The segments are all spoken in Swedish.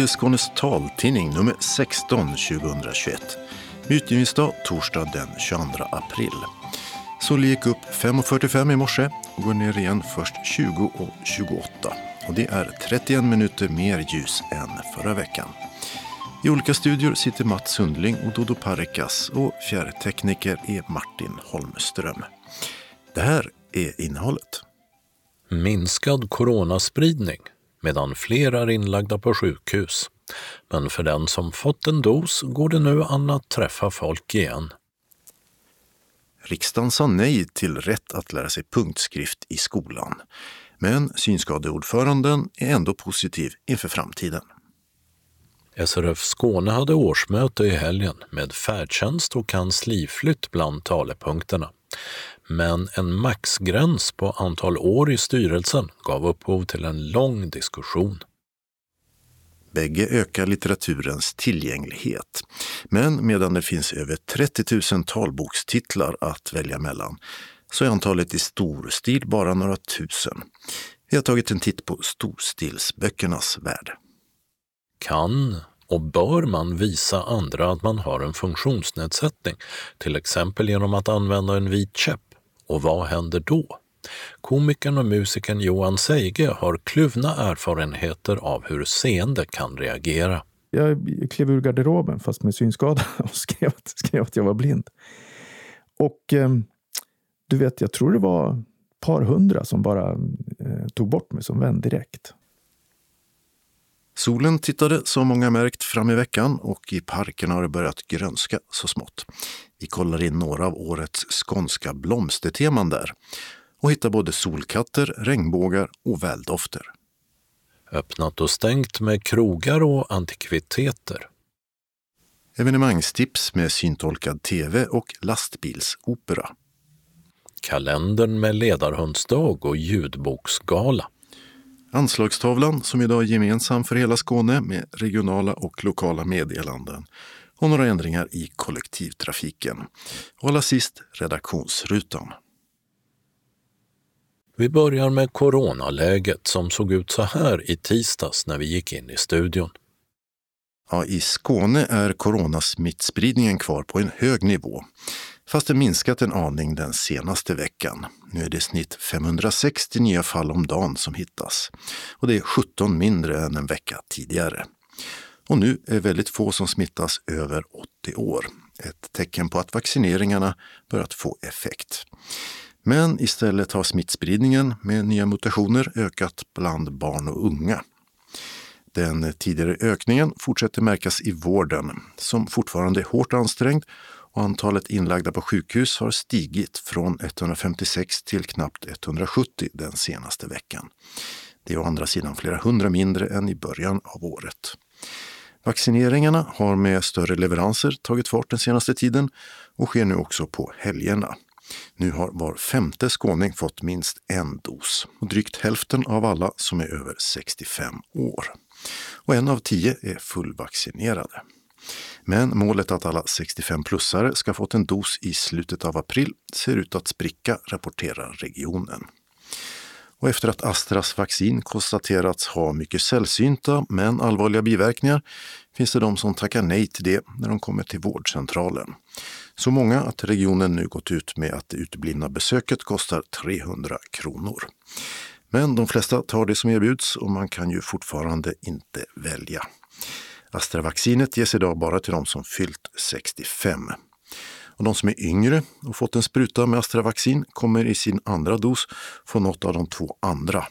Till Skånes taltidning nummer 16 2021. Utgivningsdag torsdag den 22 april. Solen gick upp 5.45 i morse och går ner igen först 20.28. Och det är 31 minuter mer ljus än förra veckan. I olika studior sitter Mats Sundling och Dodo Parikas och fjärrtekniker är Martin Holmström. Det här är innehållet. Minskad coronaspridning medan fler är inlagda på sjukhus. Men för den som fått en dos går det nu an att träffa folk igen. Riksdagen sa nej till rätt att lära sig punktskrift i skolan. Men synskadeordföranden är ändå positiv inför framtiden. SRF Skåne hade årsmöte i helgen med färdtjänst och kansliflytt bland talepunkterna. Men en maxgräns på antal år i styrelsen gav upphov till en lång diskussion. Bägge ökar litteraturens tillgänglighet. Men medan det finns över 30 000 talbokstitlar att välja mellan så är antalet i storstil bara några tusen. Vi har tagit en titt på storstilsböckernas värld. Kan och bör man visa andra att man har en funktionsnedsättning, till exempel genom att använda en vit käpp? Och vad händer då? Komikern och musikern Johan Seige har kluvna erfarenheter av hur seende kan reagera. Jag klev ur garderoben, fast med synskada, och skrev, skrev att jag var blind. Och eh, du vet, jag tror det var ett par hundra som bara eh, tog bort mig som vän direkt. Solen tittade som många märkt fram i veckan och i parkerna har det börjat grönska så smått. Vi kollar in några av årets skånska blomsterteman där och hittar både solkatter, regnbågar och väldofter. Öppnat och stängt med krogar och antikviteter. Evenemangstips med syntolkad tv och lastbilsopera. Kalendern med ledarhundsdag och ljudboksgala. Anslagstavlan som idag är gemensam för hela Skåne med regionala och lokala meddelanden och några ändringar i kollektivtrafiken. Och allra sist redaktionsrutan. Vi börjar med coronaläget som såg ut så här i tisdags när vi gick in i studion. Ja, I Skåne är coronasmittspridningen kvar på en hög nivå, fast det minskat en aning den senaste veckan. Nu är det i snitt 560 nya fall om dagen som hittas och det är 17 mindre än en vecka tidigare. Och nu är väldigt få som smittas över 80 år. Ett tecken på att vaccineringarna börjat få effekt. Men istället har smittspridningen med nya mutationer ökat bland barn och unga. Den tidigare ökningen fortsätter märkas i vården, som fortfarande är hårt ansträngd och antalet inlagda på sjukhus har stigit från 156 till knappt 170 den senaste veckan. Det är å andra sidan flera hundra mindre än i början av året. Vaccineringarna har med större leveranser tagit fart den senaste tiden och sker nu också på helgerna. Nu har var femte skåning fått minst en dos och drygt hälften av alla som är över 65 år. Och en av tio är fullvaccinerade. Men målet att alla 65-plussare ska fått en dos i slutet av april ser ut att spricka, rapporterar regionen. Och efter att Astras vaccin konstaterats ha mycket sällsynta men allvarliga biverkningar finns det de som tackar nej till det när de kommer till vårdcentralen. Så många att regionen nu gått ut med att det uteblivna besöket kostar 300 kronor. Men de flesta tar det som erbjuds och man kan ju fortfarande inte välja. Astravaccinet ges idag bara till de som fyllt 65. Och de som är yngre och fått en spruta med Astravaccin kommer i sin andra dos få något av de två andra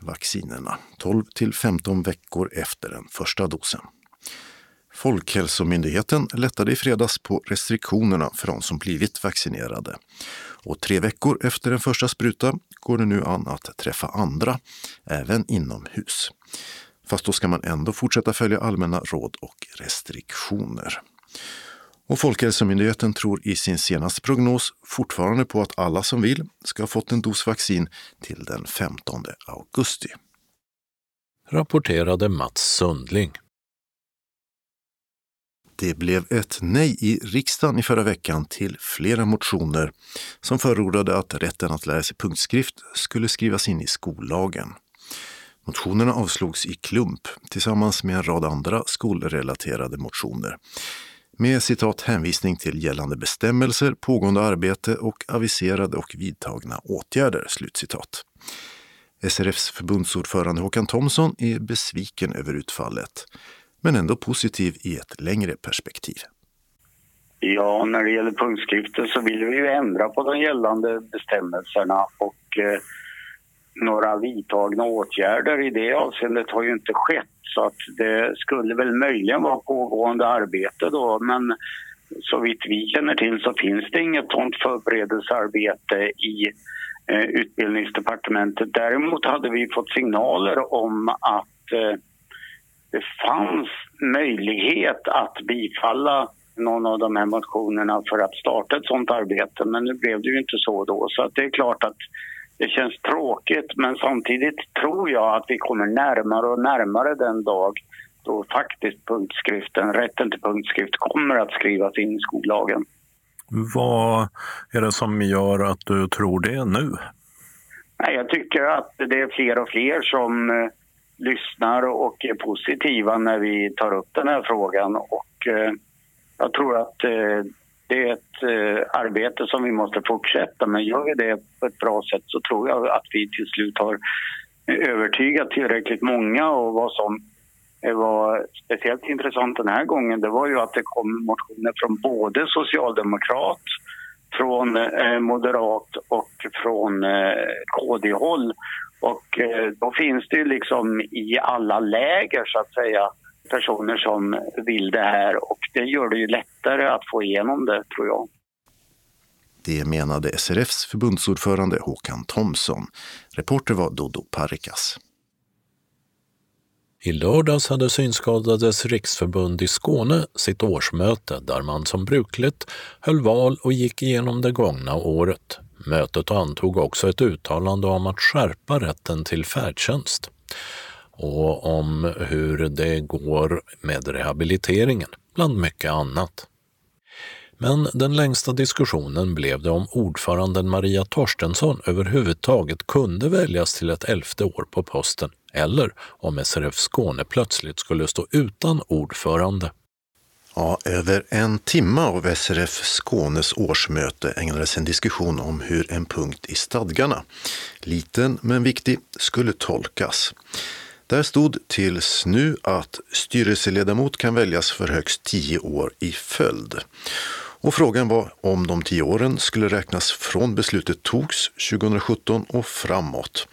vaccinerna 12 till 15 veckor efter den första dosen. Folkhälsomyndigheten lättade i fredags på restriktionerna för de som blivit vaccinerade. Och tre veckor efter den första spruta går det nu an att träffa andra, även inomhus. Fast då ska man ändå fortsätta följa allmänna råd och restriktioner. Och Folkhälsomyndigheten tror i sin senaste prognos fortfarande på att alla som vill ska ha fått en dos vaccin till den 15 augusti. Rapporterade Mats Sundling. Det blev ett nej i riksdagen i förra veckan till flera motioner som förordade att rätten att lära sig punktskrift skulle skrivas in i skollagen. Motionerna avslogs i klump tillsammans med en rad andra skolrelaterade motioner med citat hänvisning till gällande bestämmelser, pågående arbete och aviserade och vidtagna åtgärder. Slutcitat. SRFs förbundsordförande Håkan Thomsson är besviken över utfallet, men ändå positiv i ett längre perspektiv. Ja, när det gäller punktskrifter så vill vi ju ändra på de gällande bestämmelserna och eh, några vidtagna åtgärder i det avseendet har ju inte skett så att det skulle väl möjligen vara pågående arbete då men så vitt vi känner till så finns det inget sådant förberedelsearbete i eh, utbildningsdepartementet. Däremot hade vi fått signaler om att eh, det fanns möjlighet att bifalla någon av de här motionerna för att starta ett sådant arbete men nu blev det ju inte så då så att det är klart att det känns tråkigt men samtidigt tror jag att vi kommer närmare och närmare den dag då faktiskt punktskriften, rätten till punktskrift kommer att skrivas in i skollagen. Vad är det som gör att du tror det nu? Nej, jag tycker att det är fler och fler som eh, lyssnar och är positiva när vi tar upp den här frågan och eh, jag tror att eh, det är ett eh, arbete som vi måste fortsätta men gör vi det på ett bra sätt så tror jag att vi till slut har övertygat tillräckligt många och vad som eh, var speciellt intressant den här gången det var ju att det kom motioner från både socialdemokrat, från eh, moderat och från eh, KD-håll. Och eh, då finns det ju liksom i alla läger så att säga personer som vill det här och det gör det ju lättare att få igenom det tror jag. Det menade SRFs förbundsordförande Håkan Thomsson. Reporter var Dodo Parikas. I lördags hade Synskadades riksförbund i Skåne sitt årsmöte där man som brukligt höll val och gick igenom det gångna året. Mötet antog också ett uttalande om att skärpa rätten till färdtjänst och om hur det går med rehabiliteringen, bland mycket annat. Men den längsta diskussionen blev det om ordföranden Maria Torstensson överhuvudtaget kunde väljas till ett elfte år på posten eller om SRF Skåne plötsligt skulle stå utan ordförande. Ja, över en timme av SRF Skånes årsmöte ägnades en diskussion om hur en punkt i stadgarna, liten men viktig, skulle tolkas. Där stod tills nu att styrelseledamot kan väljas för högst tio år i följd. Och frågan var om de tio åren skulle räknas från beslutet togs 2017 och framåt.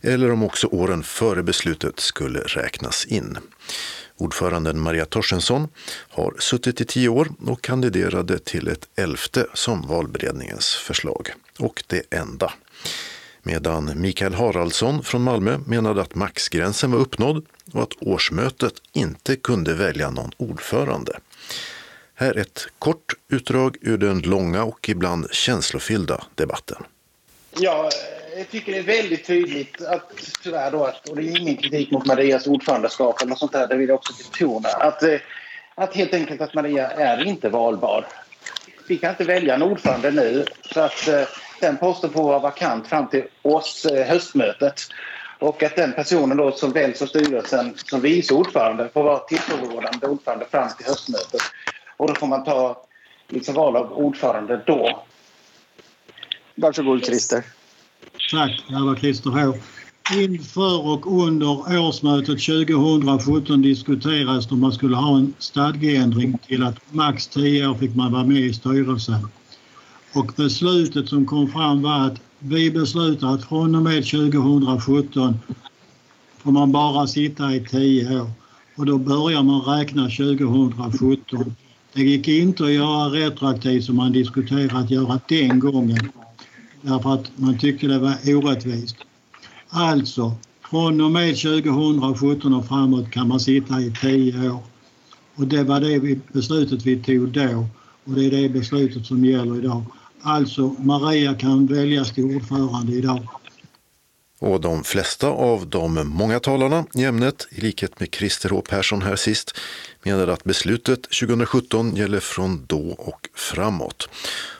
Eller om också åren före beslutet skulle räknas in. Ordföranden Maria Torstensson har suttit i tio år och kandiderade till ett elfte som valberedningens förslag. Och det enda medan Mikael Haraldsson från Malmö menade att maxgränsen var uppnådd och att årsmötet inte kunde välja någon ordförande. Här ett kort utdrag ur den långa och ibland känslofyllda debatten. Ja, jag tycker det är väldigt tydligt att tyvärr då, och det är ingen kritik mot Marias ordförandeskap eller sånt där, det vill jag också betona, att, eh, att helt enkelt att Maria är inte valbar. Vi kan inte välja en ordförande nu så att eh, den posten får vara vakant fram till års, eh, höstmötet. Och att den personen då som väljs av styrelsen som vice ordförande får vara tillförordnande ordförande fram till höstmötet. Och då får man ta liksom val av ordförande då. Varsågod Christer. Tack, det var Christer H. Inför och under årsmötet 2017 diskuterades om man skulle ha en stadgeändring till att max 10 år fick man vara med i styrelsen. Och beslutet som kom fram var att vi beslutar att från och med 2017 får man bara sitta i 10 år och då börjar man räkna 2017. Det gick inte att göra retroaktivt som man diskuterade att göra den gången därför att man tyckte det var orättvist. Alltså, från och med 2017 och framåt kan man sitta i 10 år. Och det var det beslutet vi tog då och det är det beslutet som gäller idag. Alltså Maria kan väljas till ordförande idag. Och de flesta av de många talarna i ämnet, i likhet med Christer H Persson här sist, menade att beslutet 2017 gäller från då och framåt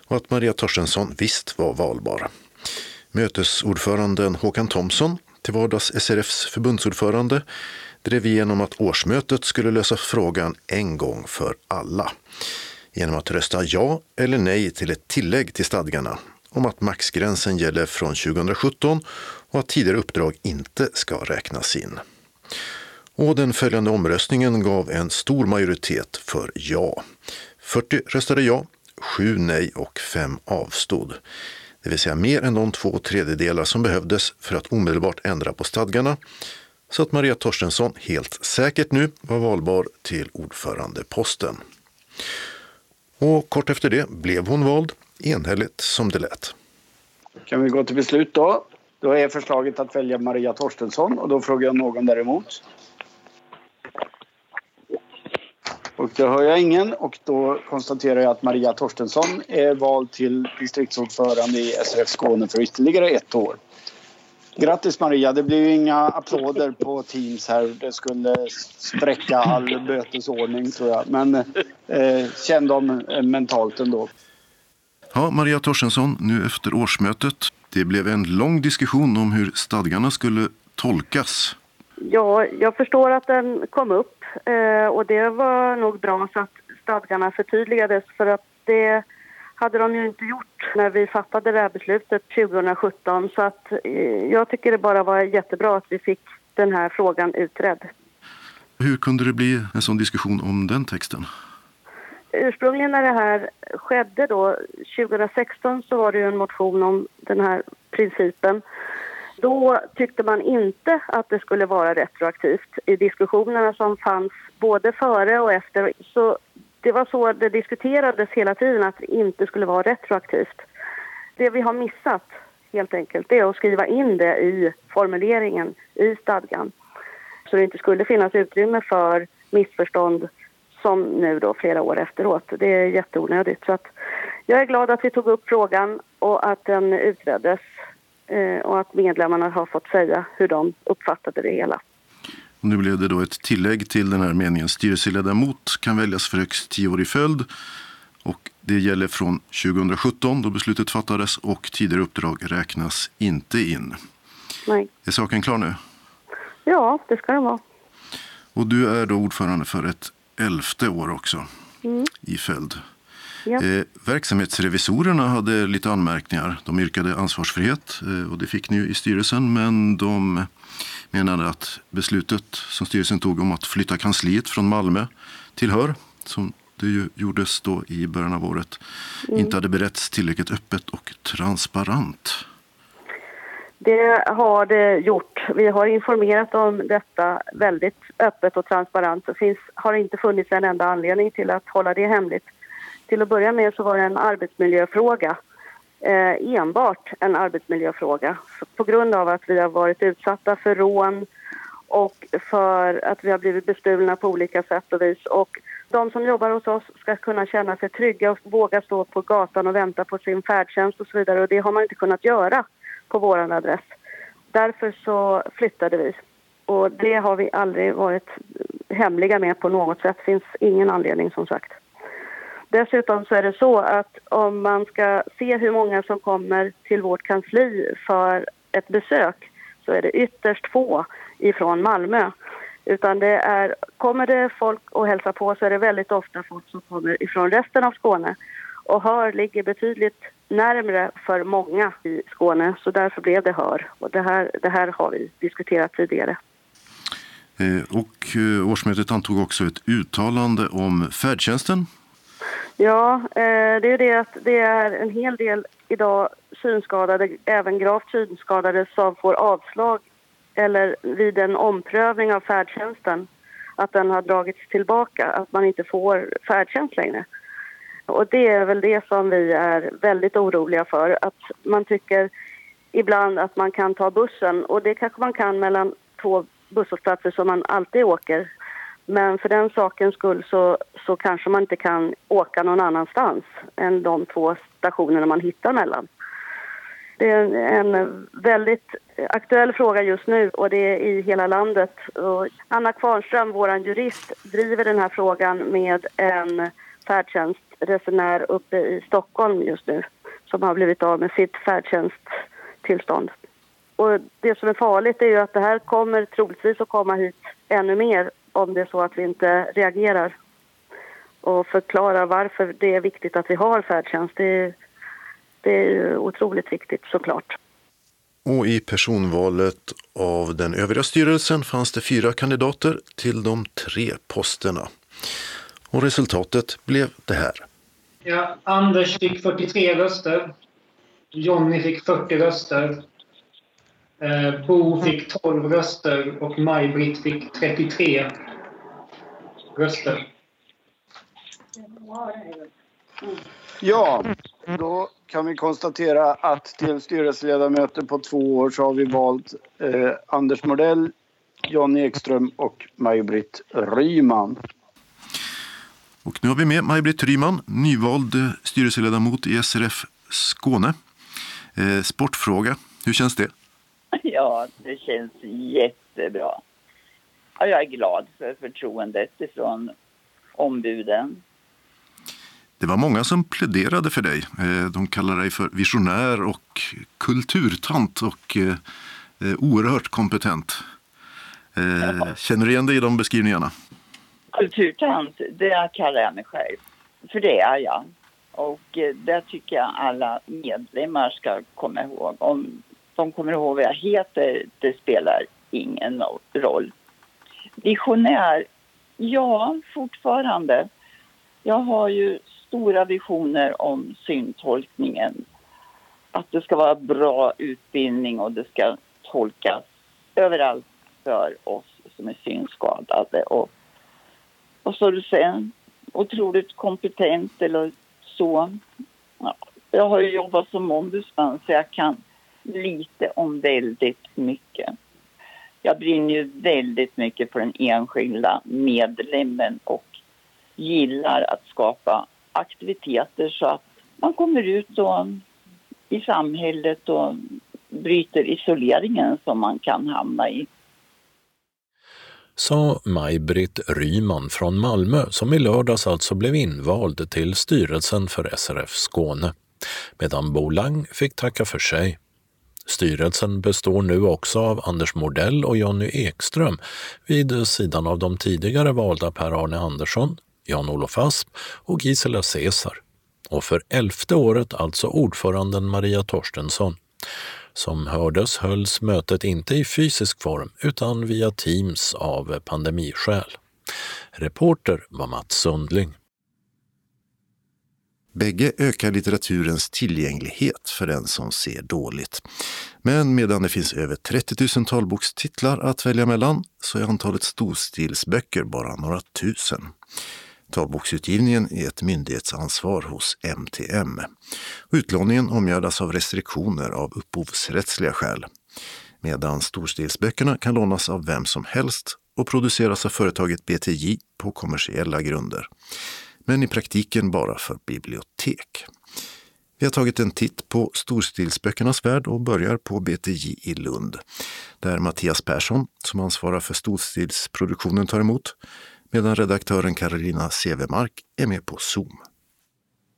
och att Maria Torstensson visst var valbar. Mötesordföranden Håkan Thomsson till vardags SRFs förbundsordförande, drev igenom att årsmötet skulle lösa frågan en gång för alla genom att rösta ja eller nej till ett tillägg till stadgarna om att maxgränsen gäller från 2017 och att tidigare uppdrag inte ska räknas in. Och den följande omröstningen gav en stor majoritet för ja. 40 röstade ja, 7 nej och 5 avstod. Det vill säga mer än de två tredjedelar som behövdes för att omedelbart ändra på stadgarna så att Maria Torstensson helt säkert nu var valbar till ordförandeposten. Och kort efter det blev hon vald, enhälligt som det lät. Kan vi gå till beslut då? Då är förslaget att välja Maria Torstensson och då frågar jag någon däremot. Och då hör jag ingen och då konstaterar jag att Maria Torstensson är vald till distriktsordförande i SRF Skåne för ytterligare ett år. Grattis Maria, det blir ju inga applåder på Teams här. Det skulle spräcka all bötesordning tror jag. Men eh, känn dem mentalt ändå. Ja, Maria Torstensson, nu efter årsmötet. Det blev en lång diskussion om hur stadgarna skulle tolkas. Ja, jag förstår att den kom upp eh, och det var nog bra så att stadgarna förtydligades för att det hade de ju inte gjort när vi fattade det här beslutet 2017 så att eh, jag tycker det bara var jättebra att vi fick den här frågan utredd. Hur kunde det bli en sån diskussion om den texten? Ursprungligen när det här skedde då, 2016 så var det en motion om den här principen. Då tyckte man inte att det skulle vara retroaktivt. I diskussionerna som fanns både före och efter så det var så det diskuterades hela tiden att det inte skulle vara retroaktivt. Det vi har missat helt enkelt det är att skriva in det i formuleringen i stadgan så det inte skulle finnas utrymme för missförstånd som nu då flera år efteråt. Det är jätteonödigt. Så att jag är glad att vi tog upp frågan och att den utreddes eh, och att medlemmarna har fått säga hur de uppfattade det hela. Och nu blev det då ett tillägg till den här meningen. Styrelseledamot kan väljas för högst tio år i följd. Och det gäller från 2017 då beslutet fattades och tidigare uppdrag räknas inte in. Nej. Är saken klar nu? Ja, det ska den vara. Och du är då ordförande för ett elfte år också mm. i följd. Ja. Eh, verksamhetsrevisorerna hade lite anmärkningar. De yrkade ansvarsfrihet eh, och det fick ni ju i styrelsen men de menade att beslutet som styrelsen tog om att flytta kansliet från Malmö till Hör, som det gjordes då i början av året, mm. inte hade berätts tillräckligt öppet och transparent. Det har det gjort. Vi har informerat om detta väldigt öppet och transparent. Det finns, har inte funnits en enda anledning till att hålla det hemligt. Till att börja med så var det en arbetsmiljöfråga eh, enbart en arbetsmiljöfråga på grund av att vi har varit utsatta för rån och för att vi har blivit bestulna på olika sätt och vis. Och de som jobbar hos oss ska kunna känna sig trygga och våga stå på gatan och vänta på sin färdtjänst och så vidare. Och det har man inte kunnat göra på vår adress. Därför så flyttade vi. Och det har vi aldrig varit hemliga med på något sätt. Det finns ingen anledning som sagt. Dessutom så är det så att om man ska se hur många som kommer till vårt kansli för ett besök så är det ytterst få ifrån Malmö. Utan det är, kommer det folk och hälsar på så är det väldigt ofta folk som kommer ifrån resten av Skåne. Och Hör ligger betydligt närmre för många i Skåne så därför blev det Hör. Och det här, det här har vi diskuterat tidigare. Eh, och eh, årsmötet antog också ett uttalande om färdtjänsten Ja, eh, det är det att det är en hel del idag synskadade, även gravt synskadade, som får avslag eller vid en omprövning av färdtjänsten att den har dragits tillbaka, att man inte får färdtjänst längre. Och det är väl det som vi är väldigt oroliga för, att man tycker ibland att man kan ta bussen och det kanske man kan mellan två busshållplatser som man alltid åker men för den sakens skull så, så kanske man inte kan åka någon annanstans än de två stationerna man hittar mellan. Det är en väldigt aktuell fråga just nu och det är i hela landet. Och Anna Kvarnström, vår jurist, driver den här frågan med en färdtjänstresenär uppe i Stockholm just nu som har blivit av med sitt färdtjänsttillstånd. Och det som är farligt är ju att det här kommer troligtvis att komma hit ännu mer om det är så att vi inte reagerar och förklarar varför det är viktigt att vi har färdtjänst. Det är, det är otroligt viktigt såklart. Och i personvalet av den övriga styrelsen fanns det fyra kandidater till de tre posterna. Och resultatet blev det här. Ja, Anders fick 43 röster. Jonny fick 40 röster. Eh, Bo fick 12 röster och Maj-Britt fick 33 röster. Ja, då kan vi konstatera att till styrelseledamöter på två år så har vi valt eh, Anders Mordell, Jan Ekström och Maj-Britt Ryman. Och nu har vi med Maj-Britt Ryman, nyvald eh, styrelseledamot i SRF Skåne. Eh, sportfråga, hur känns det? Ja, det känns jättebra. Ja, jag är glad för förtroendet ifrån ombuden. Det var många som pläderade för dig. Eh, de kallar dig för visionär och kulturtant och eh, eh, oerhört kompetent. Känner du igen dig i de beskrivningarna? Kulturtant, det kallar jag mig själv. För det är jag. Och det tycker jag alla medlemmar ska komma ihåg. Om de kommer ihåg vad jag heter, det spelar ingen roll. Visionär, ja, fortfarande. Jag har ju stora visioner om syntolkningen. Att det ska vara bra utbildning och det ska tolkas överallt för oss som är synskadade. Och, och så du säger, otroligt kompetent eller så. Ja, jag har ju jobbat som ombudsman så jag kan lite om väldigt mycket. Jag brinner ju väldigt mycket för den enskilda medlemmen och gillar att skapa aktiviteter så att man kommer ut och, i samhället och bryter isoleringen som man kan hamna i. Sa Maj-Britt Ryman från Malmö som i lördags alltså blev invald till styrelsen för SRF Skåne, medan Bolang fick tacka för sig. Styrelsen består nu också av Anders Mordell och Jonny Ekström vid sidan av de tidigare valda Per-Arne Andersson, Jan-Olof Asp och Gisela Caesar. Och för elfte året alltså ordföranden Maria Torstensson. Som hördes hölls mötet inte i fysisk form utan via Teams av pandemiskäl. Reporter var Mats Sundling. Bägge ökar litteraturens tillgänglighet för den som ser dåligt. Men medan det finns över 30 000 talbokstitlar att välja mellan så är antalet storstilsböcker bara några tusen. Talboksutgivningen är ett myndighetsansvar hos MTM. Utlåningen omgärdas av restriktioner av upphovsrättsliga skäl. Medan storstilsböckerna kan lånas av vem som helst och produceras av företaget BTJ på kommersiella grunder. Men i praktiken bara för bibliotek. Vi har tagit en titt på storstilsböckernas värld och börjar på BTJ i Lund. Där Mattias Persson, som ansvarar för storstilsproduktionen, tar emot medan redaktören Carolina Sevemark är med på Zoom.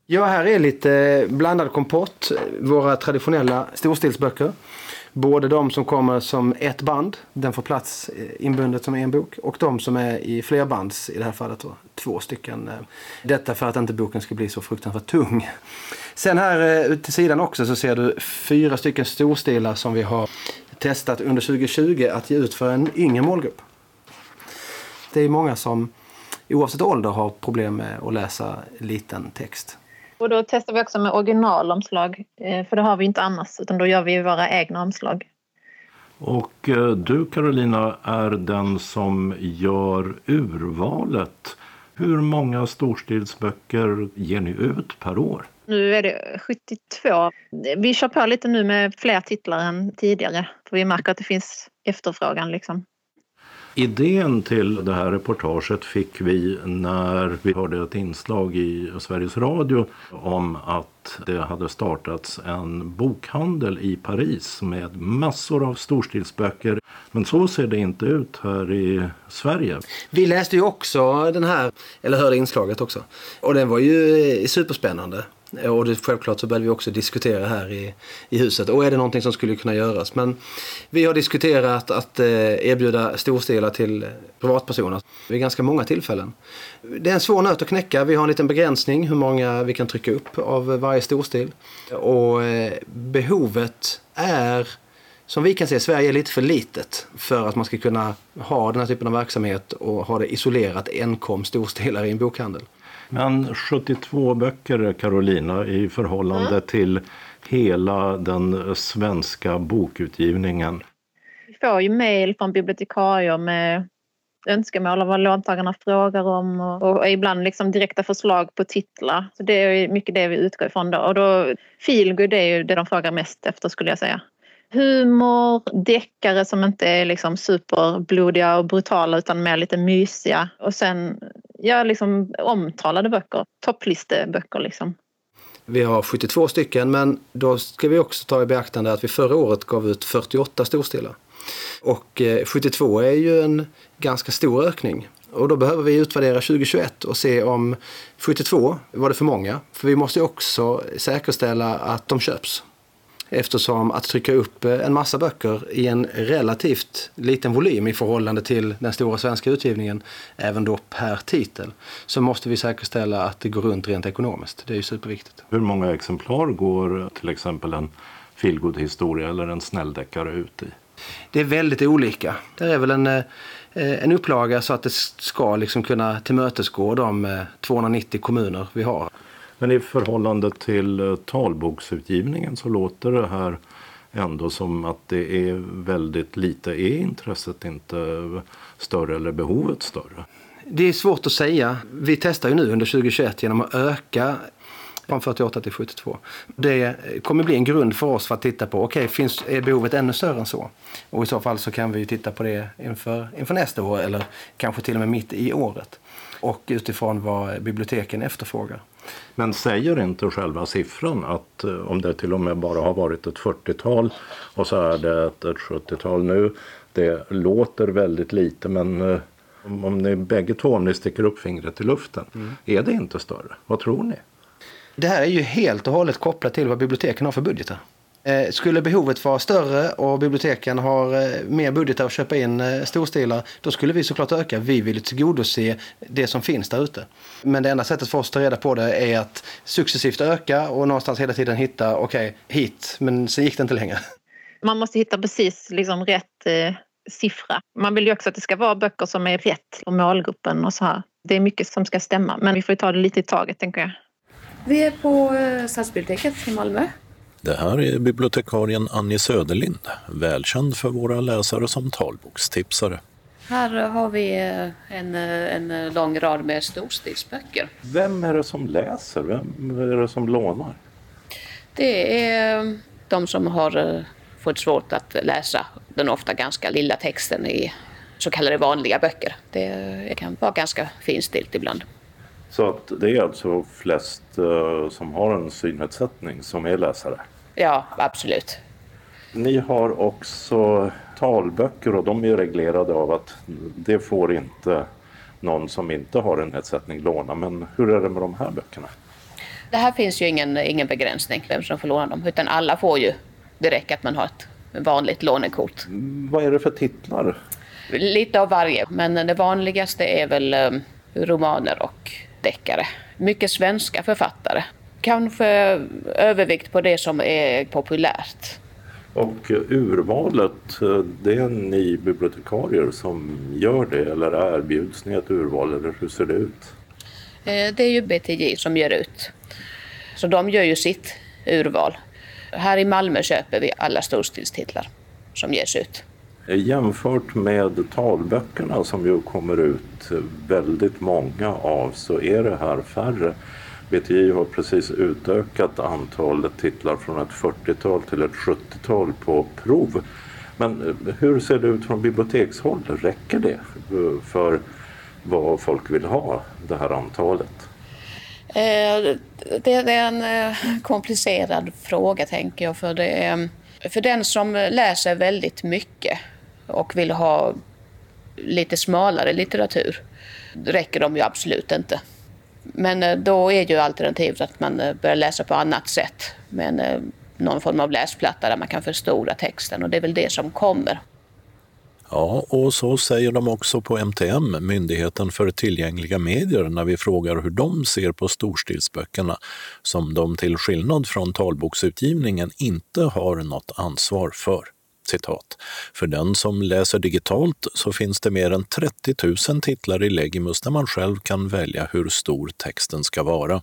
Ja, här är lite blandad kompott. Våra traditionella storstilsböcker. Både de som kommer som ett band, den får plats eh, inbundet som en bok. Och de som är i flerbands, i det här fallet då, två stycken. Eh, detta för att inte boken ska bli så fruktansvärt tung. Sen här eh, ute till sidan också så ser du fyra stycken storstilar som vi har testat under 2020 att ge ut för en yngre målgrupp det är många som oavsett ålder har problem med att läsa liten text. Och då testar vi också med originalomslag, eh, för det har vi inte annars, utan då gör vi våra egna omslag. Och eh, du Carolina är den som gör urvalet. Hur många storstilsböcker ger ni ut per år? Nu är det 72. Vi kör på lite nu med fler titlar än tidigare. För vi märker att det finns efterfrågan. Liksom. Idén till det här reportaget fick vi när vi hörde ett inslag i Sveriges Radio om att det hade startats en bokhandel i Paris med massor av storstilsböcker. Men så ser det inte ut här i Sverige. Vi läste ju också den här, eller hörde inslaget också. Och den var ju superspännande. Och det, självklart så började vi också diskutera här i, i huset. Och är det någonting som skulle kunna göras? Men vi har diskuterat att eh, erbjuda storstilar till privatpersoner vid ganska många tillfällen. Det är en svår nöt att knäcka. Vi har en liten begränsning hur många vi kan trycka upp av varje storstil. Och eh, behovet är som vi kan se, Sverige är lite för litet för att man ska kunna ha den här typen av verksamhet och ha det isolerat enkom storstilar i en bokhandel. Men 72 böcker, Carolina, i förhållande mm. till hela den svenska bokutgivningen. Vi får ju mejl från bibliotekarier med önskemål om vad låntagarna frågar om och, ibland liksom direkta förslag på titlar. Så det är mycket det vi utgår ifrån då. Och då feelgood är ju det de frågar mest efter skulle jag säga humor, deckare som inte är liksom superblodiga och brutala utan mer lite mysiga. Och sen ja, liksom omtalade böcker, topplisteböcker liksom. Vi har 72 stycken men då ska vi också ta i beaktande att vi förra året gav ut 48 storstilar. Och eh, 72 är ju en ganska stor ökning. Och då behöver vi utvärdera 2021 och se om 72 var det för många. För vi måste också säkerställa att de köps. Eftersom att trycka upp eh, en massa böcker i en relativt liten volym i förhållande till den stora svenska utgivningen, även då per titel, så måste vi säkerställa att det går runt rent ekonomiskt. Det är ju superviktigt. Hur många exemplar går till exempel en feelgood historia eller en snälldeckare ut i? Det är väldigt olika. Det är väl en, eh, en upplaga så att det ska liksom kunna tillmötesgå de 290 eh, kommuner vi har. Men i förhållande till eh, talboksutgivningen så låter det här ändå som att det är väldigt lite. Är intresset inte större eller behovet större? Det är svårt att säga. Vi testar ju nu under 2021 genom att öka från 48 till 72. Det kommer bli en grund för oss för att titta på, okej, okay, är behovet ännu större än så? Och i så fall så kan vi titta på det inför, inför nästa år eller kanske till och med mitt i året. Och utifrån vad biblioteken efterfrågar. Men säger inte själva siffran att eh, om det till och med bara har varit ett 40-tal och så är det ett, ett 70-tal nu. Det låter väldigt lite men eh, om ni bägge två om ni sticker upp fingret i luften. Mm. Är det inte större? Vad tror ni? Det här är ju helt och hållet kopplat till vad biblioteken har för budgetar. Eh, skulle behovet vara större och biblioteken har eh, mer budgetar att köpa in eh, storstilar, då skulle vi såklart öka. Vi vill tillgodose det som finns där ute. Men det enda sättet för oss att ta reda på det är att successivt öka och någonstans hela tiden hitta, okej, okay, hit, men sen gick det inte längre. Man måste hitta precis liksom rätt eh, siffra. Man vill ju också att det ska vara böcker som är rätt för målgruppen och så här. Det är mycket som ska stämma, men vi får ta det lite i taget, tänker jag. Vi är på Stadsbiblioteket i Malmö det här är bibliotekarien Annie Söderlind, välkänd för våra läsare som talbokstipsare. Här har vi en, en lång rad med storstilsböcker. Vem är det som läser? Vem är det som lånar? Det är de som har fått svårt att läsa den ofta ganska lilla texten i så kallade vanliga böcker. Det kan vara ganska finstilt ibland. Så att det är alltså flest som har en synnedsättning som är läsare? Ja, absolut. Ni har också talböcker och de är reglerade av att det får inte någon som inte har en nedsättning låna. Men hur är det med de här böckerna? Det här finns ju ingen, ingen begränsning vem som får låna dem utan alla får ju. Det räcker att man har ett vanligt lånekort. Vad är det för titlar? Lite av varje, men det vanligaste är väl um, romaner och deckare. Mycket svenska författare kanske övervikt på det som är populärt. Och urvalet, det är ni bibliotekarier som gör det eller erbjuds ni ett urval eller hur ser det ut? Eh, det är ju BTJ som gör ut. Så de gör ju sitt urval. Här i Malmö köper vi alla storstilstitlar som ges ut. Jämfört med talböckerna som ju kommer ut väldigt många av så är det här färre. BTI har precis utökat antalet titlar från ett 40-tal till ett 70-tal på prov. Men eh, hur ser det ut från bibliotekshåll? Räcker det eh, för vad folk vill ha, det här antalet? Eh, det är en komplicerad fråga tänker jag. För, det för den som läser väldigt mycket och vill ha lite smalare litteratur räcker de ju absolut inte. Men eh, då är ju alternativet att man eh, börjar läsa på annat sätt. Med eh, någon form av läsplatta där man kan förstora texten och det är väl det som kommer. Ja, och så säger de också på MTM, Myndigheten för tillgängliga medier, när vi frågar hur de ser på storstilsböckerna, som de till skillnad från talboksutgivningen inte har något ansvar för. Citat. För den som läser digitalt så finns det mer än 30 000 titlar i Legimus där man själv kan välja hur stor texten ska vara.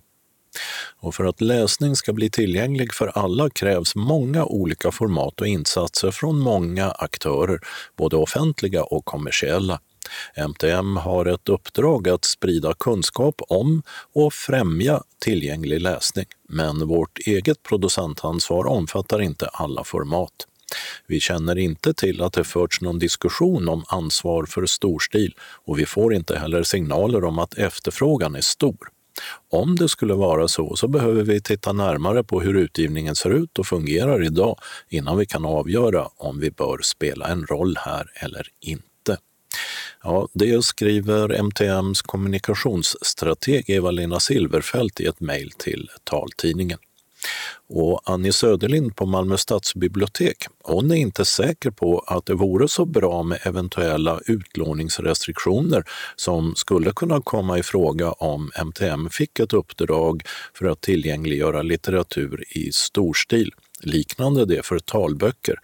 Och för att läsning ska bli tillgänglig för alla krävs många olika format och insatser från många aktörer, både offentliga och kommersiella. MTM har ett uppdrag att sprida kunskap om och främja tillgänglig läsning, men vårt eget producentansvar omfattar inte alla format. Vi känner inte till att det förts någon diskussion om ansvar för storstil och vi får inte heller signaler om att efterfrågan är stor. Om det skulle vara så, så behöver vi titta närmare på hur utgivningen ser ut och fungerar idag innan vi kan avgöra om vi bör spela en roll här eller inte. Ja, det skriver MTMs kommunikationsstrateg Eva-Lena Silverfelt i ett mejl till taltidningen. Och Annie Söderlind på Malmö stadsbibliotek, hon är inte säker på att det vore så bra med eventuella utlåningsrestriktioner som skulle kunna komma i fråga om MTM fick ett uppdrag för att tillgängliggöra litteratur i storstil, liknande det för talböcker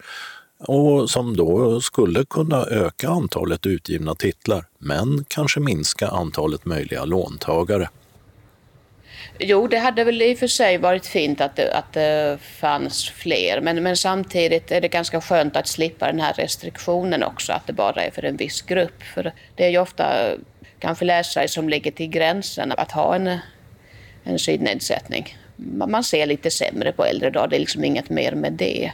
och som då skulle kunna öka antalet utgivna titlar, men kanske minska antalet möjliga låntagare. Jo, det hade väl i och för sig varit fint att det, att det fanns fler, men, men samtidigt är det ganska skönt att slippa den här restriktionen också, att det bara är för en viss grupp. För det är ju ofta kanske läsare som ligger till gränsen att ha en, en synnedsättning. Man ser lite sämre på äldre dagar, det är liksom inget mer med det.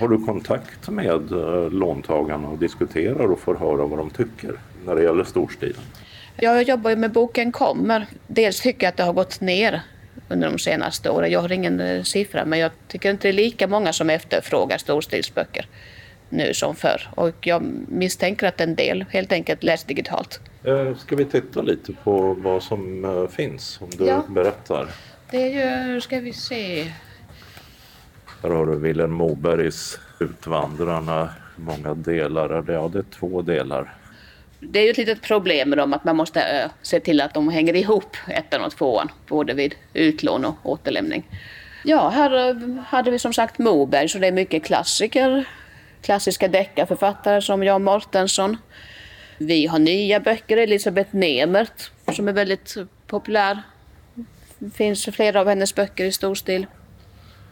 Har du kontakt med eh, låntagarna och diskuterar och får höra vad de tycker när det gäller storstilen? Jag jobbar ju med Boken kommer. Dels tycker jag att det har gått ner under de senaste åren. Jag har ingen eh, siffra men jag tycker inte det är lika många som efterfrågar storstilsböcker nu som förr. Och jag misstänker att en del helt enkelt läser digitalt. Eh, ska vi titta lite på vad som eh, finns om du ja. berättar? Det är ju, ska vi se. Här har du Vilhelm Mobergs Utvandrarna. Många delar är det? Ja, det är två delar. Det är ju ett litet problem med dem att man måste eh, se till att de hänger ihop ettan och tvåan, både vid utlån och återlämning. Ja, här eh, hade vi som sagt Moberg, så det är mycket klassiker. Klassiska deckarförfattare som Jan Mortensson. Vi har nya böcker, Elisabeth Nemert, som är väldigt populär. Det finns flera av hennes böcker i stor stil.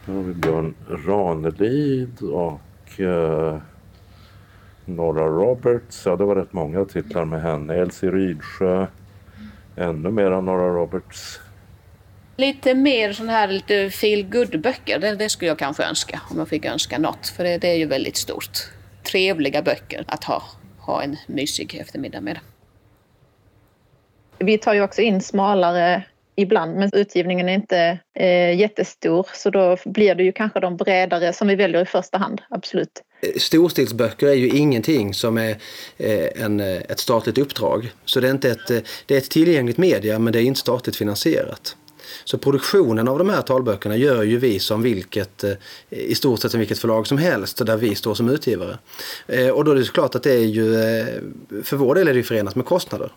Här har vi Björn Ranelid och eh, Nora Roberts, ja det var rätt många titlar med henne. Elsie Rydsjö, ännu mera Nora Roberts. Lite mer sån här lite feel good böcker det, det, skulle jag kanske önska om jag fick önska något. För det, det, är ju väldigt stort. Trevliga böcker att ha, ha en mysig eftermiddag med. Vi tar ju också in smalare ibland men utgivningen är inte eh, jättestor så då blir det ju kanske de bredare som vi väljer i första hand, absolut. Eh, Storstilsböcker är ju ingenting som är eh, en, eh, ett statligt uppdrag. Så det är, inte ett, eh, det är ett tillgängligt media men det är inte statligt finansierat. Så produktionen av de här talböckerna gör ju vi som vilket, i stort sett som vilket förlag som helst där vi står som utgivare. Och då är det klart att det är ju, för vår del är det förenat med kostnader.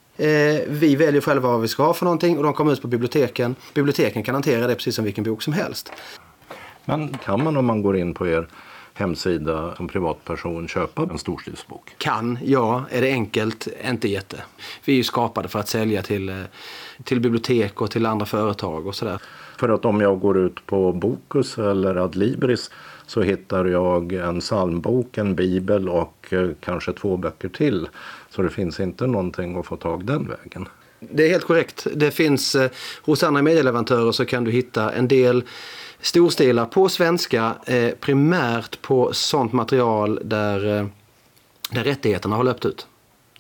Vi väljer själva vad vi ska ha för någonting och de kommer ut på biblioteken. Biblioteken kan hantera det precis som vilken bok som helst. Men kan man om man går in på er hemsida som privatperson köpa en storstilsbok? Kan, ja. Är det enkelt? Inte jätte. Vi är ju skapade för att sälja till, eh, till bibliotek och till andra företag och sådär. För att om jag går ut på Bokus eller Adlibris så hittar jag en psalmbok, en bibel och eh, kanske två böcker till. Så det finns inte någonting att få tag den vägen. Det är helt korrekt. Det finns eh, hos andra medieleverantörer så kan du hitta en del storstilar på svenska, eh, primärt på sånt material där, eh, där rättigheterna har löpt ut.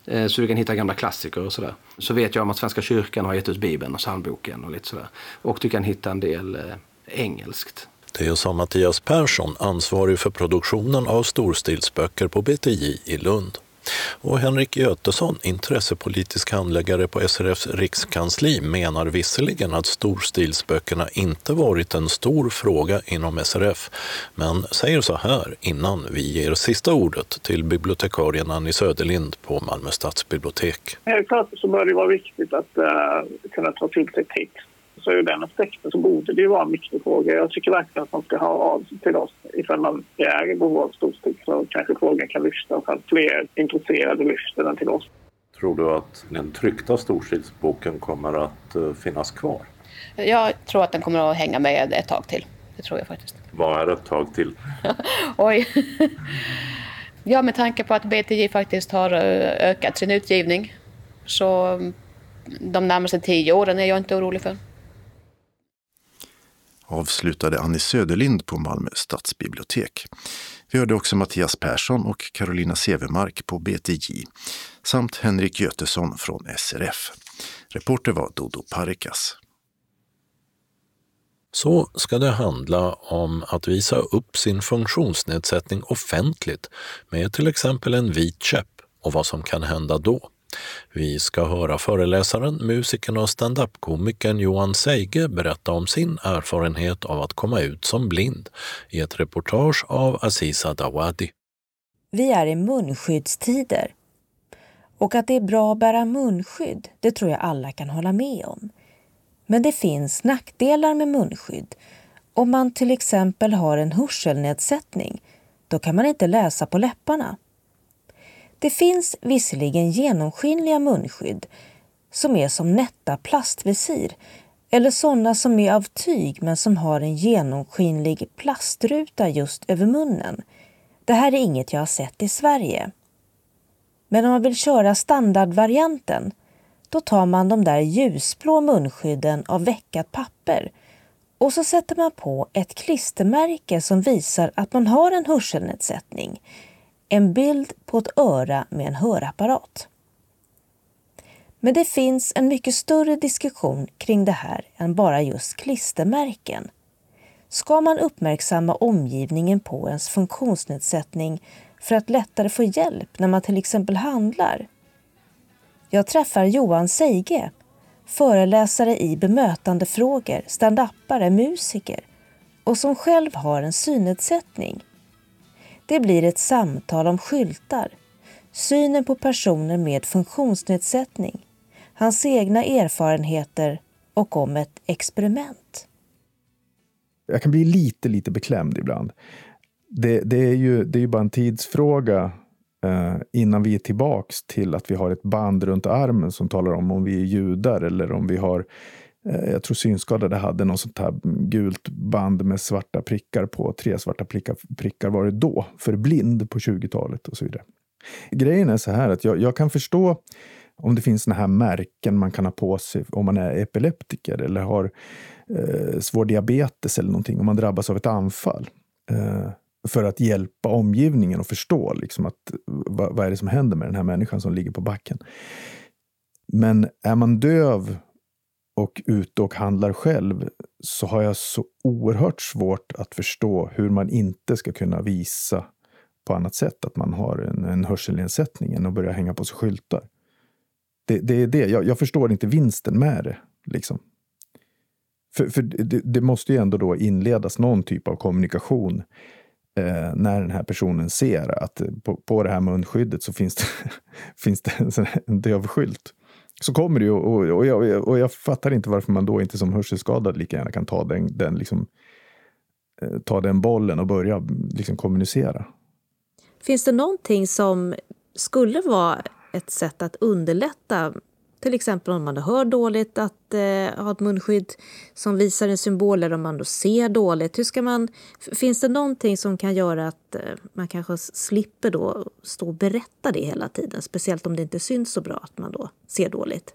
Eh, så du kan hitta gamla klassiker och sådär. Så vet jag om att Svenska kyrkan har gett ut Bibeln och psalmboken och lite sådär. Och du kan hitta en del eh, engelskt. Det sa Mattias Persson, ansvarig för produktionen av storstilsböcker på BTJ i Lund. Och Henrik Götesson, intressepolitisk handläggare på SRFs rikskansli, menar visserligen att storstilsböckerna inte varit en stor fråga inom SRF, men säger så här innan vi ger sista ordet till bibliotekarien Annie Söderlind på Malmö stadsbibliotek. Helt klart så bör det vara viktigt att uh, kunna ta till sig text så ur den aspekten så borde det ju vara en viktig fråga. Jag tycker verkligen att man ska ha av sig till oss ifall man är i behov av storstick så kanske frågan kan lyfta och att fler intresserade lyfter den till oss. Tror du att den tryckta storstilsboken kommer att uh, finnas kvar? Jag tror att den kommer att hänga med ett tag till. Det tror jag faktiskt. Vad är ett tag till? Oj. ja, med tanke på att BTJ faktiskt har eh, ökat sin utgivning så de närmaste tio åren är jag inte orolig för avslutade Annie Söderlind på Malmö stadsbibliotek. Vi hörde också Mattias Persson och Carolina Severmark på BTJ samt Henrik Götesson från SRF. Reporter var Dodo Parikas. Så ska det handla om att visa upp sin funktionsnedsättning offentligt med till exempel en vit käpp och vad som kan hända då. Vi ska höra föreläsaren, musikern och standup-komikern Johan Seige berätta om sin erfarenhet av att komma ut som blind i ett reportage av Aziza Dawadi. Vi är i munskyddstider. Och att det är bra att bära munskydd, det tror jag alla kan hålla med om. Men det finns nackdelar med munskydd. Om man till exempel har en hörselnedsättning, då kan man inte läsa på läpparna. Det finns visserligen genomskinliga munskydd som är som nätta plastvisir eller sådana som är av tyg men som har en genomskinlig plastruta just över munnen. Det här är inget jag har sett i Sverige. Men om man vill köra standardvarianten då tar man de där ljusblå munskydden av veckat papper och så sätter man på ett klistermärke som visar att man har en hörselnedsättning en bild på ett öra med en hörapparat. Men det finns en mycket större diskussion kring det här än bara just klistermärken. Ska man uppmärksamma omgivningen på ens funktionsnedsättning för att lättare få hjälp när man till exempel handlar? Jag träffar Johan Seige, föreläsare i bemötandefrågor, standupare, musiker och som själv har en synnedsättning. Det blir ett samtal om skyltar, synen på personer med funktionsnedsättning, hans egna erfarenheter och om ett experiment. Jag kan bli lite, lite beklämd ibland. Det, det är, ju, det är ju bara en tidsfråga eh, innan vi är tillbaks till att vi har ett band runt armen som talar om om vi är judar eller om vi har Eh, Eh, jag tror synskadade hade något sånt här gult band med svarta prickar på. Tre svarta prickar, prickar var det då, för blind på 20-talet och så vidare. Grejen är så här att jag, jag kan förstå om det finns såna här märken man kan ha på sig om man är epileptiker eller har eh, svår diabetes eller någonting, om man drabbas av ett anfall. Eh, för att hjälpa omgivningen att förstå liksom att, vad, vad är det som händer med den här människan som ligger på backen. Men är man döv och ute och handlar själv så har jag så oerhört svårt att förstå hur man inte ska kunna visa på annat sätt att man har en, en hörselnedsättning än att börja hänga på sig skyltar. Det, det är det. Jag, jag, förstår inte vinsten med det. Liksom. För, för det, det, måste ju ändå då inledas någon typ av kommunikation eh, när den här personen ser att på, på det här munskyddet så finns det, finns det en, en dövskylt så kommer det ju. Och, och, jag, och jag fattar inte varför man då inte som hörselskadad lika gärna kan ta den, den, liksom, eh, ta den bollen och börja liksom, kommunicera. Finns det någonting som skulle vara ett sätt att underlätta till exempel om man hör dåligt, att eh, ha ett munskydd som visar en symbol eller om man då ser dåligt. Hur ska man, finns det någonting som kan göra att eh, man kanske slipper då stå och berätta det hela tiden? Speciellt om det inte syns så bra att man då ser dåligt.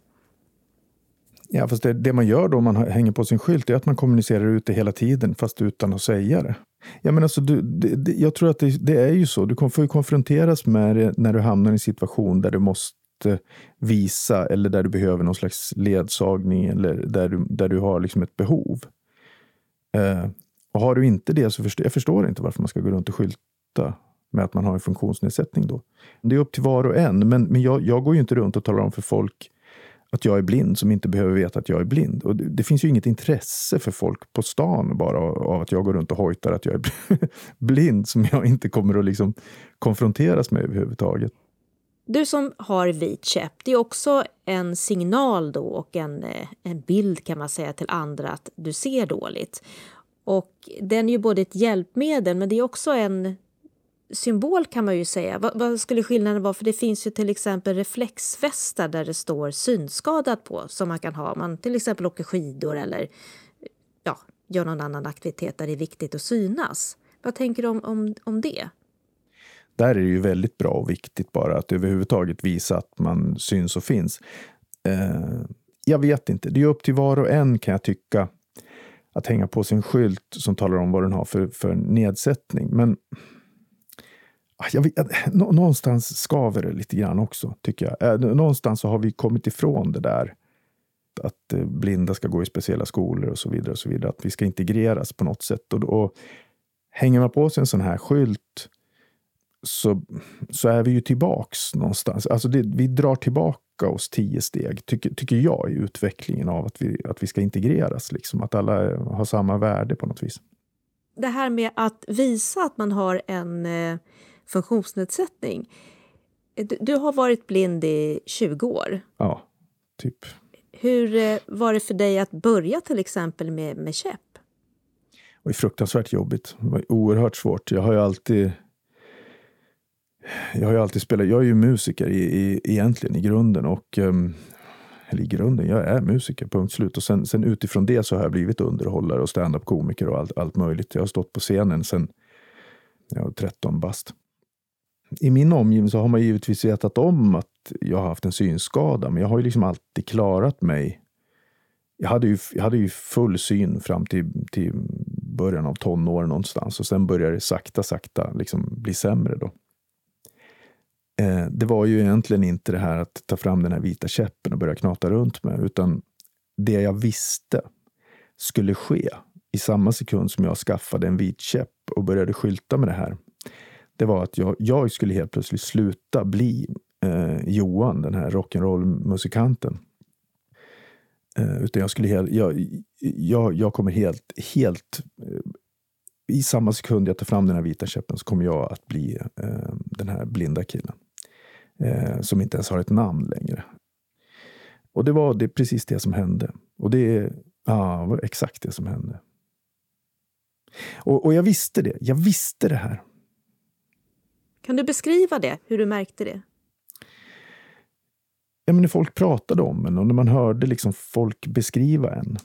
Ja, fast det, det man gör då om man hänger på sin skylt är att man kommunicerar ut det hela tiden fast utan att säga det. Ja, men alltså, du, det, det, jag tror att det, det, är ju så. Du får ju konfronteras med det när du hamnar i en situation där du måste Eh, visa eller där du behöver någon slags ledsagning eller där du, där du har liksom ett behov. Eh, och har du inte det så förstår jag förstår inte varför man ska gå runt och skylta med att man har en funktionsnedsättning då. Det är upp till var och en, men, men jag, jag går ju inte runt och talar om för folk att jag är blind som inte behöver veta att jag är blind. Och det, det finns ju inget intresse för folk på stan bara av att jag går runt och hojtar att jag är blind som jag inte kommer att liksom konfronteras med överhuvudtaget. Du som har vit käpp, det är också en signal då och en, eh, en bild kan man säga till andra att du ser dåligt. Och den är ju både ett hjälpmedel men det är också en symbol kan man ju säga. Vad, vad, skulle skillnaden vara? För det finns ju till exempel reflexvästar där det står synskadad på som man kan ha om man till exempel åker skidor eller ja, gör någon annan aktivitet där det är viktigt att synas. Vad tänker du om, om, om det? Där är det ju väldigt bra och viktigt bara att överhuvudtaget visa att man syns och finns. Eh, jag vet inte, det är upp till var och en kan jag tycka att hänga på sin skylt som talar om vad den har för, för nedsättning. Men ah, jag vet, eh, någonstans skaver det lite grann också, tycker jag. Eh, någonstans så har vi kommit ifrån det där att eh, blinda ska gå i speciella skolor och så vidare. och så vidare. Att vi ska integreras på något sätt. Och, och hänger man på sig en sån här skylt så, så är vi ju tillbaks någonstans. Alltså det, vi drar tillbaka oss tio steg, tycker, tycker jag, i utvecklingen av att vi, att vi ska integreras. Liksom. Att alla har samma värde på något vis. Det här med att visa att man har en eh, funktionsnedsättning. Du, du har varit blind i 20 år. Ja, typ. Hur eh, var det för dig att börja till exempel med, med käpp? Det var fruktansvärt jobbigt. Det var oerhört svårt. Jag har ju alltid jag har ju alltid spelat, jag är ju musiker i, i, egentligen i grunden och um, eller i grunden, jag är musiker, punkt slut. Och sen, sen utifrån det så har jag blivit underhållare och stand-up-komiker och allt, allt möjligt. Jag har stått på scenen sen jag var 13 bast i min omgivning så har man givetvis vetat om att jag har haft en synskada, men jag har ju liksom alltid klarat mig. Jag hade ju, jag hade ju full syn fram till, till början av tonåren någonstans och sen började det sakta, sakta liksom bli sämre då. Eh, det var ju egentligen inte det här att ta fram den här vita käppen och börja knata runt med, utan det jag visste skulle ske i samma sekund som jag skaffade en vit käpp och började skylta med det här det var att jag, jag skulle helt plötsligt sluta bli eh, Johan, den här rock'n'roll-musikanten. Eh, utan jag skulle helt, jag, jag, jag kommer helt, helt eh, i samma sekund jag tar fram den här vita käppen så kommer jag att bli eh, den här blinda killen. Eh, som inte ens har ett namn längre. Och det var det, precis det som hände. Och det ja, var exakt det som hände. Och, och jag visste det. Jag visste det här. Kan du beskriva det, hur du märkte det? Ja, men när folk pratade om en och när man hörde liksom folk beskriva en.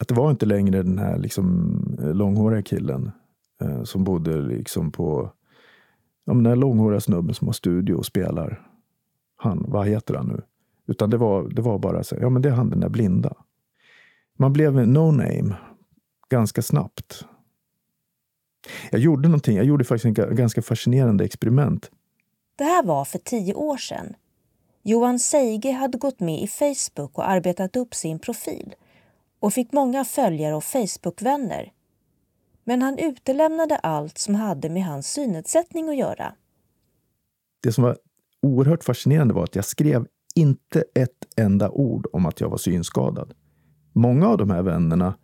Att det var inte längre den här liksom långhåriga killen eh, som bodde liksom på ja, den här långhåriga snubben som har studio och spelar. Han, vad heter han nu? Utan det var, det var bara så ja men det är han den där blinda. Man blev no-name ganska snabbt. Jag gjorde någonting. Jag gjorde faktiskt en ganska fascinerande experiment. Det här var för tio år sedan. Johan Seige hade gått med i Facebook och arbetat upp sin profil och fick många följare och Facebookvänner. Men han utelämnade allt som hade med hans synnedsättning att göra. Det som var oerhört fascinerande var att jag skrev inte ett enda ord om att jag var synskadad. Många av de här vännerna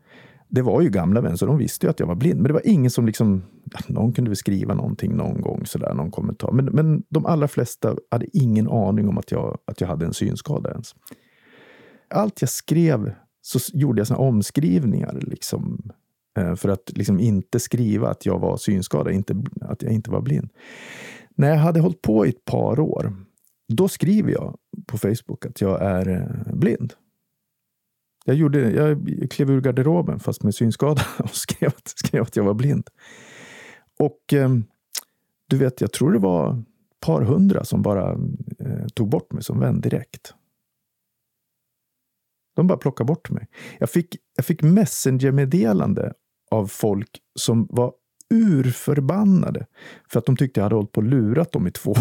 det var ju gamla vänner, så de visste ju att jag var blind. Men det var ingen som liksom... Någon kunde väl skriva någonting någon gång, sådär, någon kommentar. Men, men de allra flesta hade ingen aning om att jag, att jag hade en synskada ens. Allt jag skrev så gjorde jag såna omskrivningar liksom, Eh, för att liksom inte skriva att jag var synskadad, inte, att jag inte var blind. När jag hade hållit på i ett par år, då skriver jag på Facebook att jag är eh, blind. Jag, gjorde, jag klev ur garderoben fast med synskada och skrev, skrev att jag var blind. Och eh, du vet, jag tror det var ett par hundra som bara eh, tog bort mig som vän direkt. De bara plockade bort mig. Jag fick, jag fick messenger-meddelande av folk som var urförbannade för att de tyckte jag hade hållit på och lurat dem i två,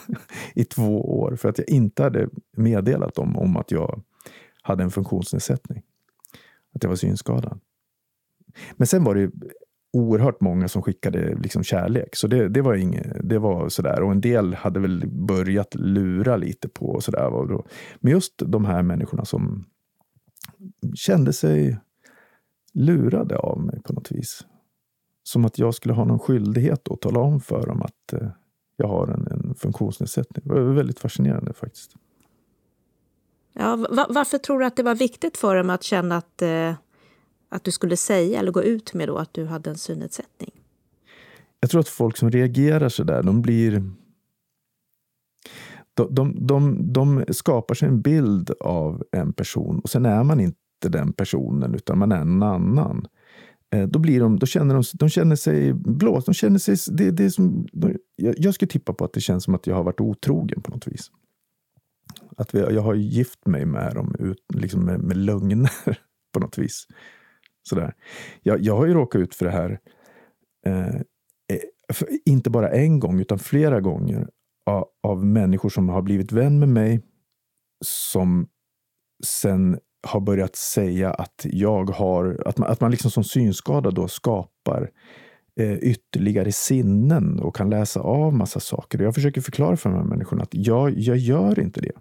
i två år för att jag inte hade meddelat dem om att jag hade en funktionsnedsättning. Att jag var synskadad. Men sen var det oerhört många som skickade liksom kärlek. Så det, det var inget, det var sådär. Och en del hade väl börjat lura lite på sådär. Men just de här människorna som kände sig lurade av mig på något vis. Som att jag skulle ha någon skyldighet att tala om för dem att eh, jag har en, en funktionsnedsättning. Det var väldigt fascinerande faktiskt. Ja, varför tror du att det var viktigt för dem att känna att, eh, att du skulle säga eller gå ut med då att du hade en synnedsättning? Jag tror att folk som reagerar så där, de blir... De, de, de, de skapar sig en bild av en person och sen är man inte inte den personen utan man är en annan. Eh, då, blir de, då känner de, de känner sig blåsta. De känner sig, det, det som, de, jag, jag skulle tippa på att det känns som att jag har varit otrogen på något vis. Att vi, jag har gift mig med dem ut, liksom med, med lögner på något vis. Sådär. Jag, jag har ju råkat ut för det här, eh, eh, för inte bara en gång utan flera gånger av, av människor som har blivit vän med mig som sen har börjat säga att jag har, att man, att man liksom som synskadad då skapar eh, ytterligare sinnen och kan läsa av massa saker. Jag försöker förklara för de här människorna att jag, jag gör inte det.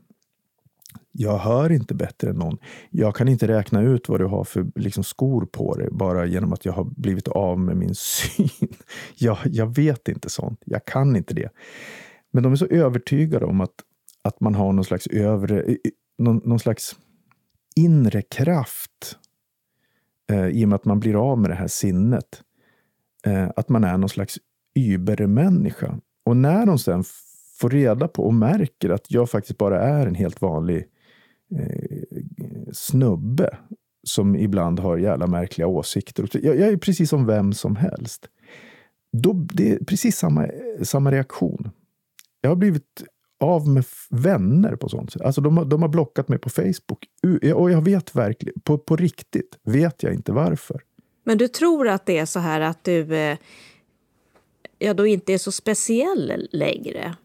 Jag hör inte bättre än någon. Jag kan inte räkna ut vad du har för liksom, skor på dig bara genom att jag har blivit av med min syn. Jag, jag vet inte sånt. Jag kan inte det. Men de är så övertygade om att, att man har någon slags övre, någon, någon slags inre kraft eh, i och med att man blir av med det här sinnet. Eh, att man är någon slags übermänniska. Och när de sen får reda på och märker att jag faktiskt bara är en helt vanlig eh, snubbe som ibland har jävla märkliga åsikter. Jag, jag är precis som vem som helst. Då, det är precis samma, samma reaktion. Jag har blivit av med vänner på sånt sätt. Alltså de, de har blockat mig på Facebook. Och jag vet verkligen, på, på riktigt, vet jag inte varför. Men du tror att det är så här att du eh, ja, då inte är så speciell längre?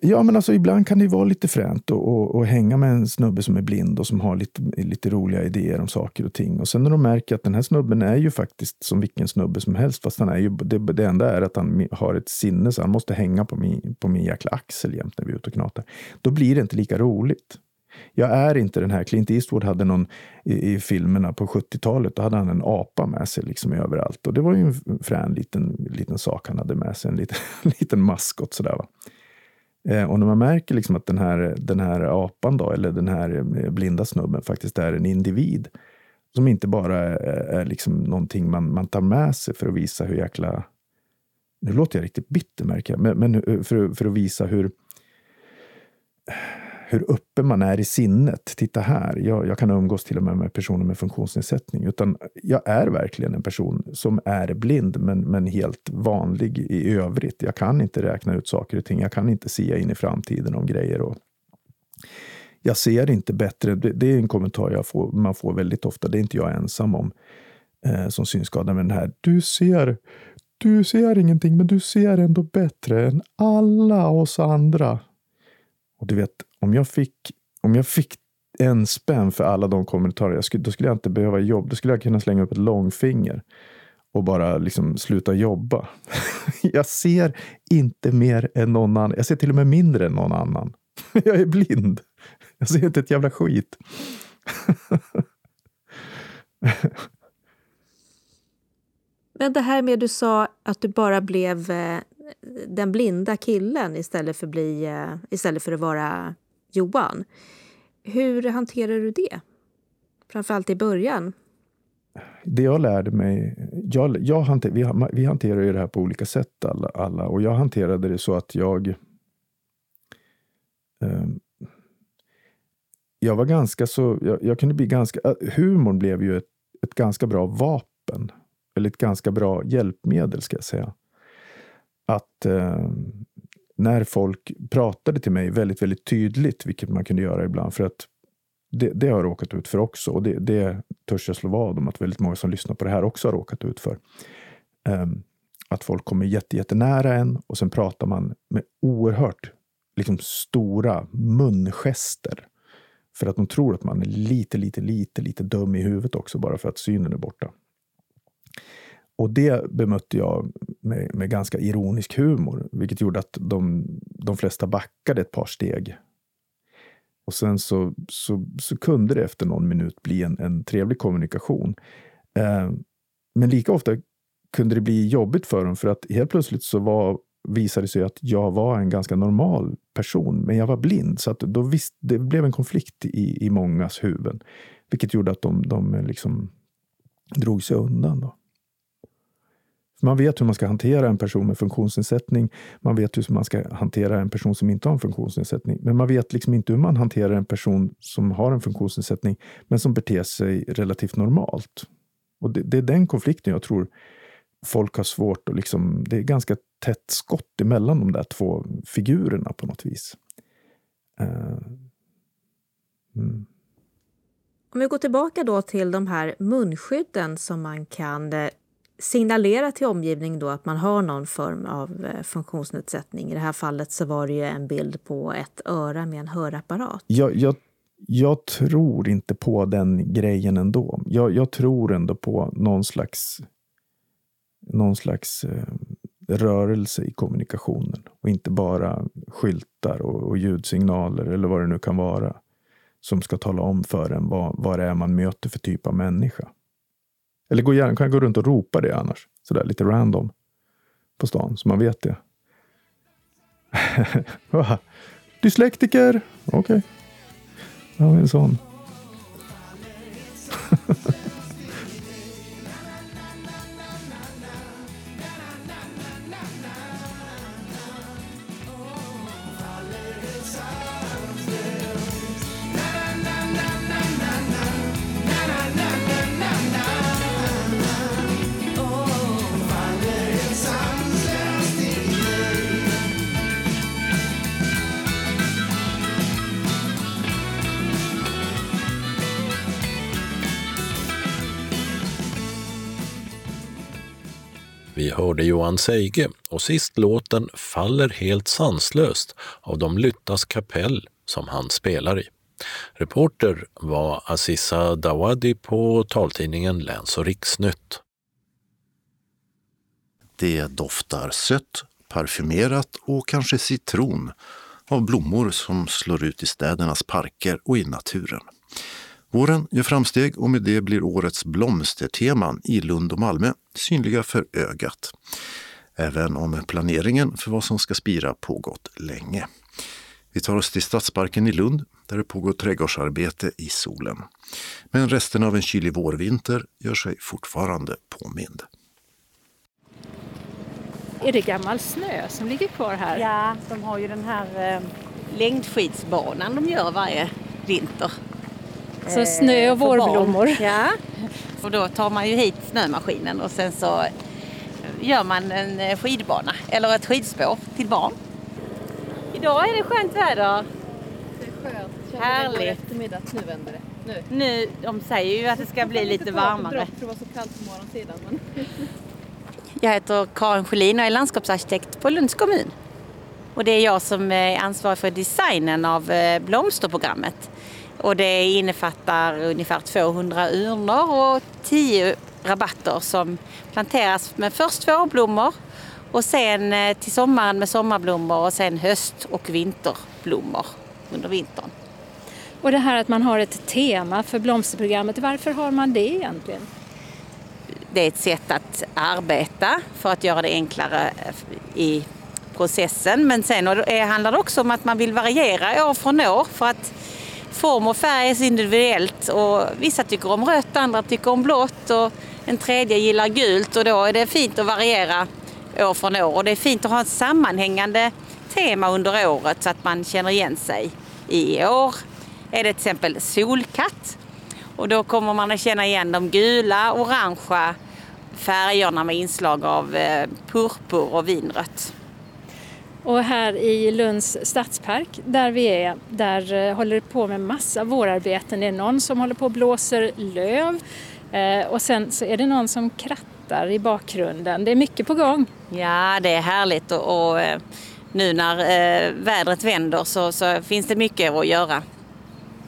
Ja, men alltså ibland kan det vara lite fränt att hänga med en snubbe som är blind och som har lite, lite roliga idéer om saker och ting. Och sen när de märker att den här snubben är ju faktiskt som vilken snubbe som helst, fast han är ju, det, det enda är att han har ett sinne så han måste hänga på min, på min jäkla axel jämt när vi är ute och knatar. Då blir det inte lika roligt. Jag är inte den här, Clint Eastwood hade någon i, i filmerna på 70-talet, då hade han en apa med sig liksom överallt. Och det var ju en frän liten, liten sak han hade med sig, en liten, liten maskot sådär. Va? Eh, och när man märker liksom att den här, den här apan, då, eller den här eh, blinda snubben, faktiskt är en individ som inte bara är, är liksom någonting man, man tar med sig för att visa hur jäkla... Nu låter jag riktigt bitter, märker jag, men, men eh, för, för att visa hur hur öppen man är i sinnet. Titta här, jag, jag, kan umgås till och med med personer med funktionsnedsättning. Utan jag är verkligen en person som är blind, men, men helt vanlig i övrigt. Jag kan inte räkna ut saker och ting. Jag kan inte se in i framtiden om grejer. Och jag ser inte bättre. Det, det är en kommentar får, man får väldigt ofta. Det är inte jag ensam om eh, som synskadad. Men den här, du ser, du ser ingenting, men du ser ändå bättre än alla oss andra. Och du vet, om jag fick, om jag fick en spänn för alla de kommentarer, jag skulle, då skulle jag inte behöva jobb. Då skulle jag kunna slänga upp ett långfinger och bara liksom sluta jobba. jag ser inte mer än någon annan. Jag ser till och med mindre än någon annan. jag är blind. Jag ser inte ett jävla skit. Men det här med du sa att du bara blev eh, den blinda killen istället för, bli, eh, istället för att vara Johan. Hur hanterar du det? Framförallt i början. Det jag lärde mig... Jag, jag hanter, vi, vi hanterar ju det här på olika sätt alla, alla och jag hanterade det så att jag... Um, jag var ganska så... Jag, jag, kunde bli ganska... Eh, humorn blev ju ett, ett ganska bra vapen. Eller ett ganska bra hjälpmedel, ska jag säga. Att Um, när folk pratade till mig väldigt, väldigt tydligt, vilket man kunde göra ibland, för att det, det har jag råkat ut för också. Och det, det törs jag slå vad om att väldigt många som lyssnar på det här också har råkat ut för. Um, att folk kommer jätte, jättenära en och sen pratar man med oerhört liksom, stora mungester. För att de tror att man är lite, lite, lite, lite dum i huvudet också bara för att synen är borta. Och det bemötte jag med, med ganska ironisk humor, vilket gjorde att de, de flesta backade ett par steg. Och sen så, så, så kunde det efter någon minut bli en, en trevlig kommunikation. Eh, men lika ofta kunde det bli jobbigt för dem för att helt plötsligt så var, visade det sig att jag var en ganska normal person, men jag var blind. Så att då visst, det blev en konflikt i, i mångas huvuden, vilket gjorde att de, de liksom drog sig undan. Då. Man vet hur man ska hantera en person med funktionsnedsättning. Man vet hur man ska hantera en person som inte har en funktionsnedsättning. Men man vet liksom inte hur man hanterar en person som har en funktionsnedsättning men som beter sig relativt normalt. Och det, det är den konflikten jag tror folk har svårt att liksom, det är ganska tätt skott emellan de där två figurerna på något vis. Uh, mm. Om vi går tillbaka då till de här munskydden som man kan eh, signalera till omgivningen då att man har någon form av eh, funktionsnedsättning. I det här fallet så var det ju en bild på ett öra med en hörapparat. Jag, jag, jag tror inte på den grejen ändå. Jag, jag tror ändå på någon slags, någon slags eh, rörelse i kommunikationen och inte bara skyltar och, och ljudsignaler eller vad det nu kan vara som ska tala om för en vad, vad det är man möter för typ av människa. Eller gå gärna, kan jag gå runt och ropa det annars. Sådär lite random. På stan, så man vet det. Dyslektiker! Okej. Okay. Ja, en sån. Vi hörde Johan Seige och sist låten Faller helt sanslöst av de Lyttas kapell som han spelar i. Reporter var Aziza Dawadi på taltidningen Läns och riksnytt. Det doftar sött, parfymerat och kanske citron av blommor som slår ut i städernas parker och i naturen. Våren gör framsteg och med det blir årets blomsterteman i Lund och Malmö synliga för ögat. Även om planeringen för vad som ska spira pågått länge. Vi tar oss till Stadsparken i Lund där det pågår trädgårdsarbete i solen. Men resten av en kylig vårvinter gör sig fortfarande påmind. Är det gammal snö som ligger kvar här? Ja, de har ju den här eh, längdskidsbanan de gör varje vinter. Så snö och vårblommor. Ja, och då tar man ju hit snömaskinen och sen så gör man en skidbana eller ett skidspår till barn. Idag är det skönt väder. Det är skönt. Härligt. eftermiddag. Nu vänder det. Nu. nu. De säger ju att det ska bli lite varmare. Det var så kallt på morgonsidan. Men... Jag heter Karin Sjölin och är landskapsarkitekt på Lunds kommun. Och det är jag som är ansvarig för designen av blomsterprogrammet. Och det innefattar ungefär 200 urnor och 10 rabatter som planteras med först vårblommor och sen till sommaren med sommarblommor och sen höst och vinterblommor under vintern. Och det här att man har ett tema för blomsterprogrammet, varför har man det egentligen? Det är ett sätt att arbeta för att göra det enklare i processen men sen handlar det också om att man vill variera år från år för att form och färg är så individuellt och vissa tycker om rött, andra tycker om blått och en tredje gillar gult och då är det fint att variera år från år och det är fint att ha ett sammanhängande tema under året så att man känner igen sig. I år är det till exempel solkatt och då kommer man att känna igen de gula, orangea färgerna med inslag av eh, purpur och vinrött. Och här i Lunds stadspark där vi är, där eh, håller det på med massa vårarbeten. Det är någon som håller på och blåser löv eh, och sen så är det någon som krattar i bakgrunden. Det är mycket på gång. Ja, det är härligt och, och eh, nu när vädret vänder så, så finns det mycket att göra.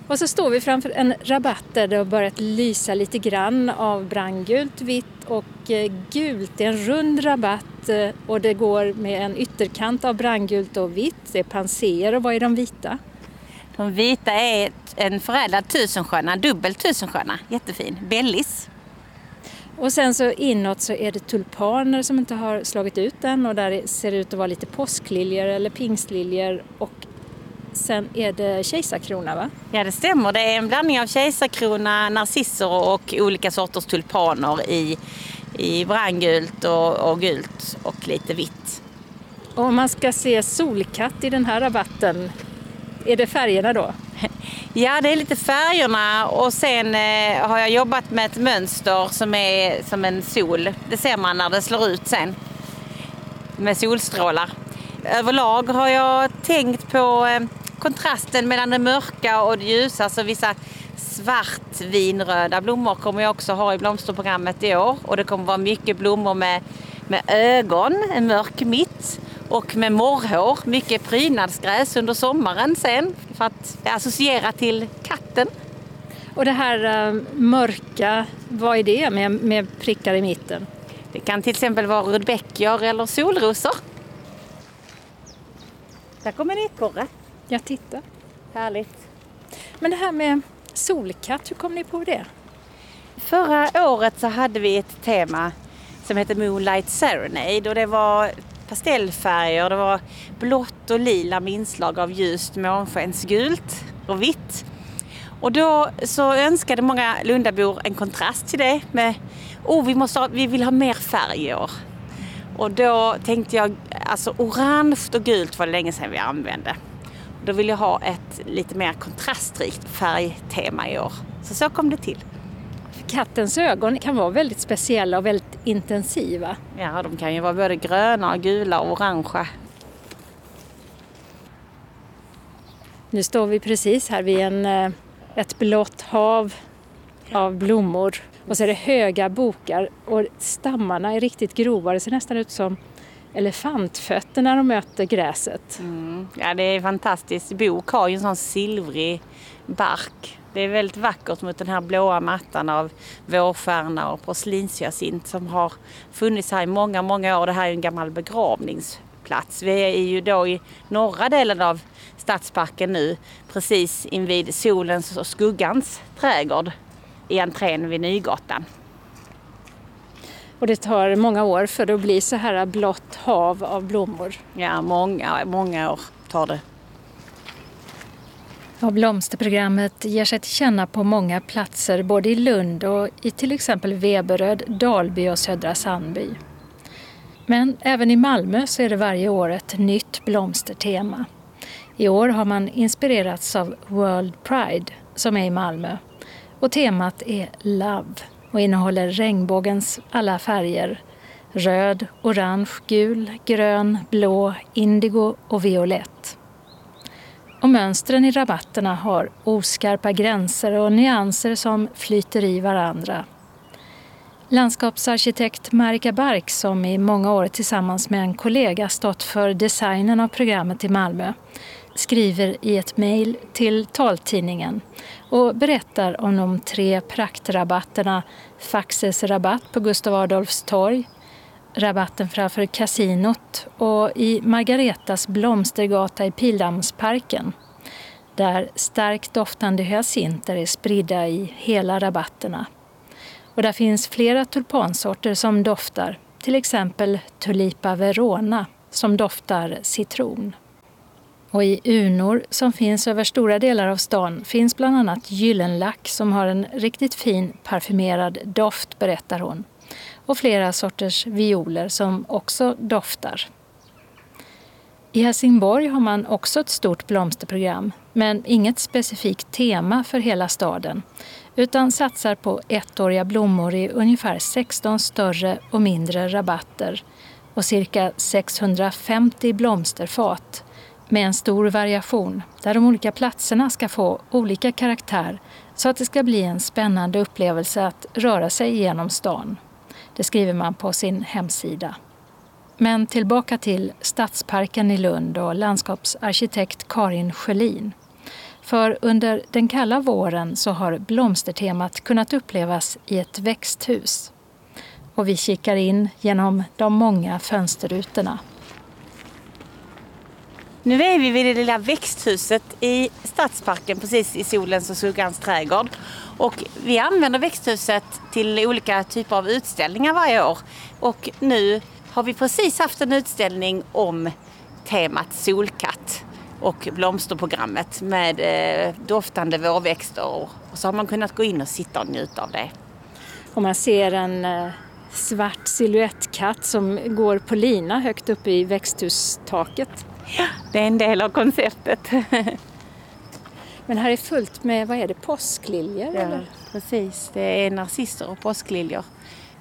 Och så står vi framför en rabatt där det har börjat lysa lite grann av brandgult, vitt och eh, gult. Det är en rund rabatt eh, och det går med en ytterkant av brandgult och vitt. Det är panser och vad är de vita? De vita är en förädlad tusensköna, dubbel tusensköna. Jättefin. Bellis. Och sen så inåt så är det tulpaner som inte har slagit ut än och där ser det ut att vara lite påskliljor eller pingstliljor och sen är det kejsarkrona va? Ja det stämmer. Det är en blandning av kejsarkrona, narcisser och olika sorters tulpaner i, i brandgult och, och gult och lite vitt. Om man ska se solkatt i den här rabatten, är det färgerna då? Ja, det är lite färgerna och sen eh, har jag jobbat med ett mönster som är som en sol. Det ser man när det slår ut sen med solstrålar. Överlag har jag tänkt på eh, kontrasten mellan det mörka och det ljusa. Så vissa svartvinröda blommor kommer jag också ha i blomsterprogrammet i år. Och det kommer vara mycket blommor med, med ögon, en mörk mitt och med morrhår. Mycket prydnadsgräs under sommaren sen för att associera till katten. Och det här uh, mörka, vad är det med, med prickar i mitten? Det kan till exempel vara rudbeckior eller solrosor. Där kommer en ekorre. Jag tittar. Härligt. Men det här med solkatt, hur kom ni på det? Förra året så hade vi ett tema som hette Moonlight Serenade och det var pastellfärger. Det var blått och lila med inslag av ljust månskensgult och vitt. Och då så önskade många Lundabor en kontrast till det med oh, vi, måste ha, vi vill ha mer färg i år. Och då tänkte jag, alltså orange och gult var det länge sedan vi använde. Då vill jag ha ett lite mer kontrastrikt färgtema i år. Så så kom det till. Kattens ögon kan vara väldigt speciella och väldigt intensiva. Ja, de kan ju vara både gröna, gula och orangea. Nu står vi precis här vid en, eh, ett blått hav av blommor och så är det höga bokar och stammarna är riktigt grova. Det ser nästan ut som elefantfötter när de möter gräset. Mm. Ja, det är fantastiskt. Bok har ju en sån silvrig bark. Det är väldigt vackert mot den här blåa mattan av vårstjärna och porslinshyacint som har funnits här i många, många år. Det här är ju en gammal begravningsplats. Vi är ju då i norra delen av stadsparken nu, precis invid solens och skuggans trädgård i entrén vid Nygatan. Och det tar många år för att bli så här blått hav av blommor. Ja, många, många år tar det. Ja, blomsterprogrammet ger sig till känna på många platser både i Lund och i till exempel Veberöd, Dalby och Södra Sandby. Men även i Malmö så är det varje år ett nytt blomstertema. I år har man inspirerats av World Pride som är i Malmö och temat är Love och innehåller regnbågens alla färger. Röd, orange, gul, grön, blå, indigo och violett. Och mönstren i rabatterna har oskarpa gränser och nyanser som flyter i varandra. Landskapsarkitekt Marika Bark, som i många år tillsammans med en kollega stått för designen av programmet i Malmö, skriver i ett mejl till taltidningen och berättar om de tre praktrabatterna Faxes rabatt på Gustav Adolfs torg, rabatten framför kasinot och i Margaretas blomstergata i Pildammsparken där starkt doftande hyacinter är spridda i hela rabatterna. Och där finns flera tulpansorter som doftar, till exempel Tulipa Verona som doftar citron. Och i urnor som finns över stora delar av stan finns bland annat gyllenlack som har en riktigt fin parfymerad doft, berättar hon. Och flera sorters violer som också doftar. I Helsingborg har man också ett stort blomsterprogram men inget specifikt tema för hela staden utan satsar på ettåriga blommor i ungefär 16 större och mindre rabatter och cirka 650 blomsterfat med en stor variation där de olika platserna ska få olika karaktär så att det ska bli en spännande upplevelse att röra sig genom stan. Det skriver man på sin hemsida. Men tillbaka till Stadsparken i Lund och landskapsarkitekt Karin Sjölin. För under den kalla våren så har blomstertemat kunnat upplevas i ett växthus. Och vi kikar in genom de många fönsterrutorna. Nu är vi vid det lilla växthuset i Stadsparken precis i solens och skuggans trädgård. Och vi använder växthuset till olika typer av utställningar varje år. Och nu har vi precis haft en utställning om temat solkatt och blomsterprogrammet med eh, doftande vårväxter. Och så har man kunnat gå in och sitta och njuta av det. Och man ser en eh, svart siluettkatt som går på lina högt upp i växthustaket. Ja, det är en del av konceptet. Men här är fullt med, vad är det, påskliljor? Ja, eller? precis. Det är narcisser och påskliljor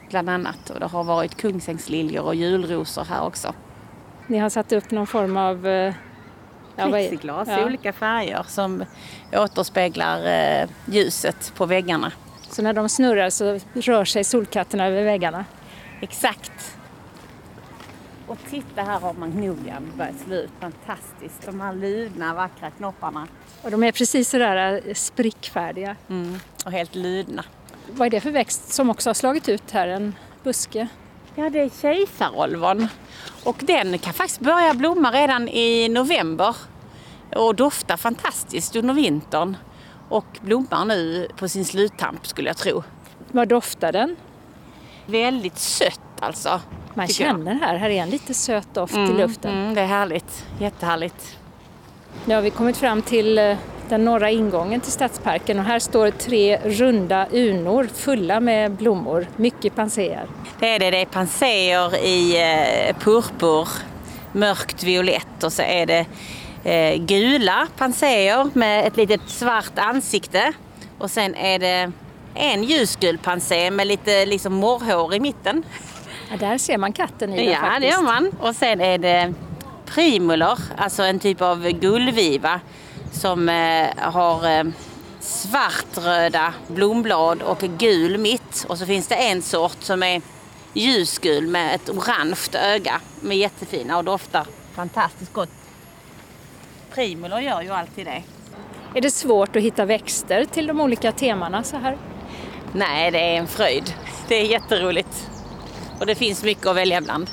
bland annat. Och det har varit kungsängsliljor och julrosor här också. Ni har satt upp någon form av... eh, ja, Plexiglas ja. i olika färger som återspeglar eh, ljuset på väggarna. Så när de snurrar så rör sig solkatterna över väggarna? Exakt. Och titta här har magnolian börjat slå ut. Fantastiskt. De här ludna vackra knopparna. Och de är precis sådär eh, sprickfärdiga. Mm, och helt ludna. Vad är det för växt som också har slagit ut här? En buske? Ja, det är kejsarolvon. Och den kan faktiskt börja blomma redan i november och dofta fantastiskt under vintern. Och blommar nu på sin sluttamp skulle jag tro. Vad doftar den? Väldigt sött alltså. Man jag. känner här, här är en lite söt doft Mm, i luften. Mm, det är härligt. Jättehärligt. Nu har vi kommit fram till eh, den norra ingången till Stadsparken och här står tre runda urnor fulla med blommor, mycket panséer. Det är det. Det är panséer i eh, purpur, mörkt violett och så är det eh, gula panséer med ett litet svart ansikte. Och sen är det en ljusgul pansé med lite liksom morrhår i mitten. Ja, där ser man katten i den Ja, faktiskt. det gör man. Och sen är det primulor, alltså en typ av gullviva som eh, har eh, svartröda blomblad och gul mitt. Och så finns det en sort som är ljusgul med ett orange öga. De är jättefina och doftar fantastiskt gott. Primulor gör ju alltid det. Är det svårt att hitta växter till de olika temana så här? Nej, det är en fröjd. Det är jätteroligt. Och det finns mycket att välja bland.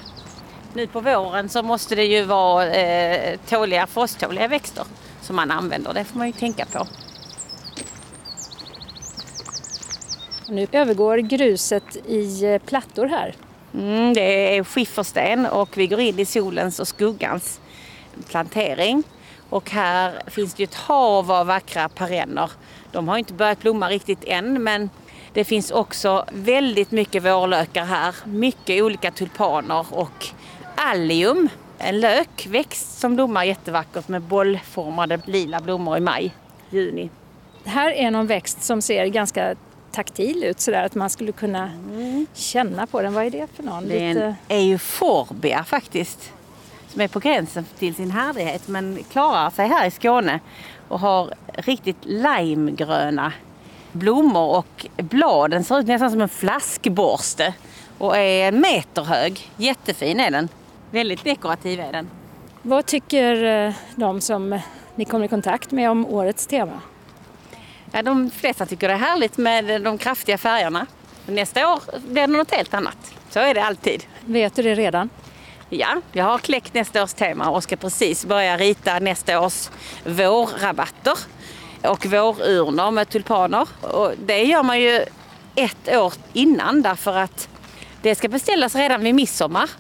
Nu på våren så måste det ju vara eh, tåliga, frosttåliga växter som man använder. Det får man ju tänka på. Nu övergår gruset i eh, plattor här. Mm, det är skiffersten och vi går in i solens och skuggans plantering. Och här finns det ju ett hav av vackra perenner. De har inte börjat blomma riktigt än men det finns också väldigt mycket vårlökar här. Mycket olika tulpaner och allium, en lökväxt som blommar jättevackert med bollformade lila blommor i maj, juni. Det här är någon växt som ser ganska taktil ut sådär att man skulle kunna känna på den. Vad är det för någon? Det är en euforbia faktiskt. Som är på gränsen till sin härdighet men klarar sig här i Skåne och har riktigt limegröna blommor och bladen ser ut nästan som en flaskborste och är en meter hög. Jättefin är den. Väldigt dekorativ är den. Vad tycker eh, de som ni kommer i kontakt med om årets tema? Ja, de flesta tycker det är härligt med de kraftiga färgerna. Nästa år blir det något helt annat. Så är det alltid. Vet du det redan? Ja, jag har kläckt nästa års tema och ska precis börja rita nästa års vårrabatter och vårurnor med tulpaner. Och det gör man ju ett år innan därför att det ska beställas redan vid midsommar.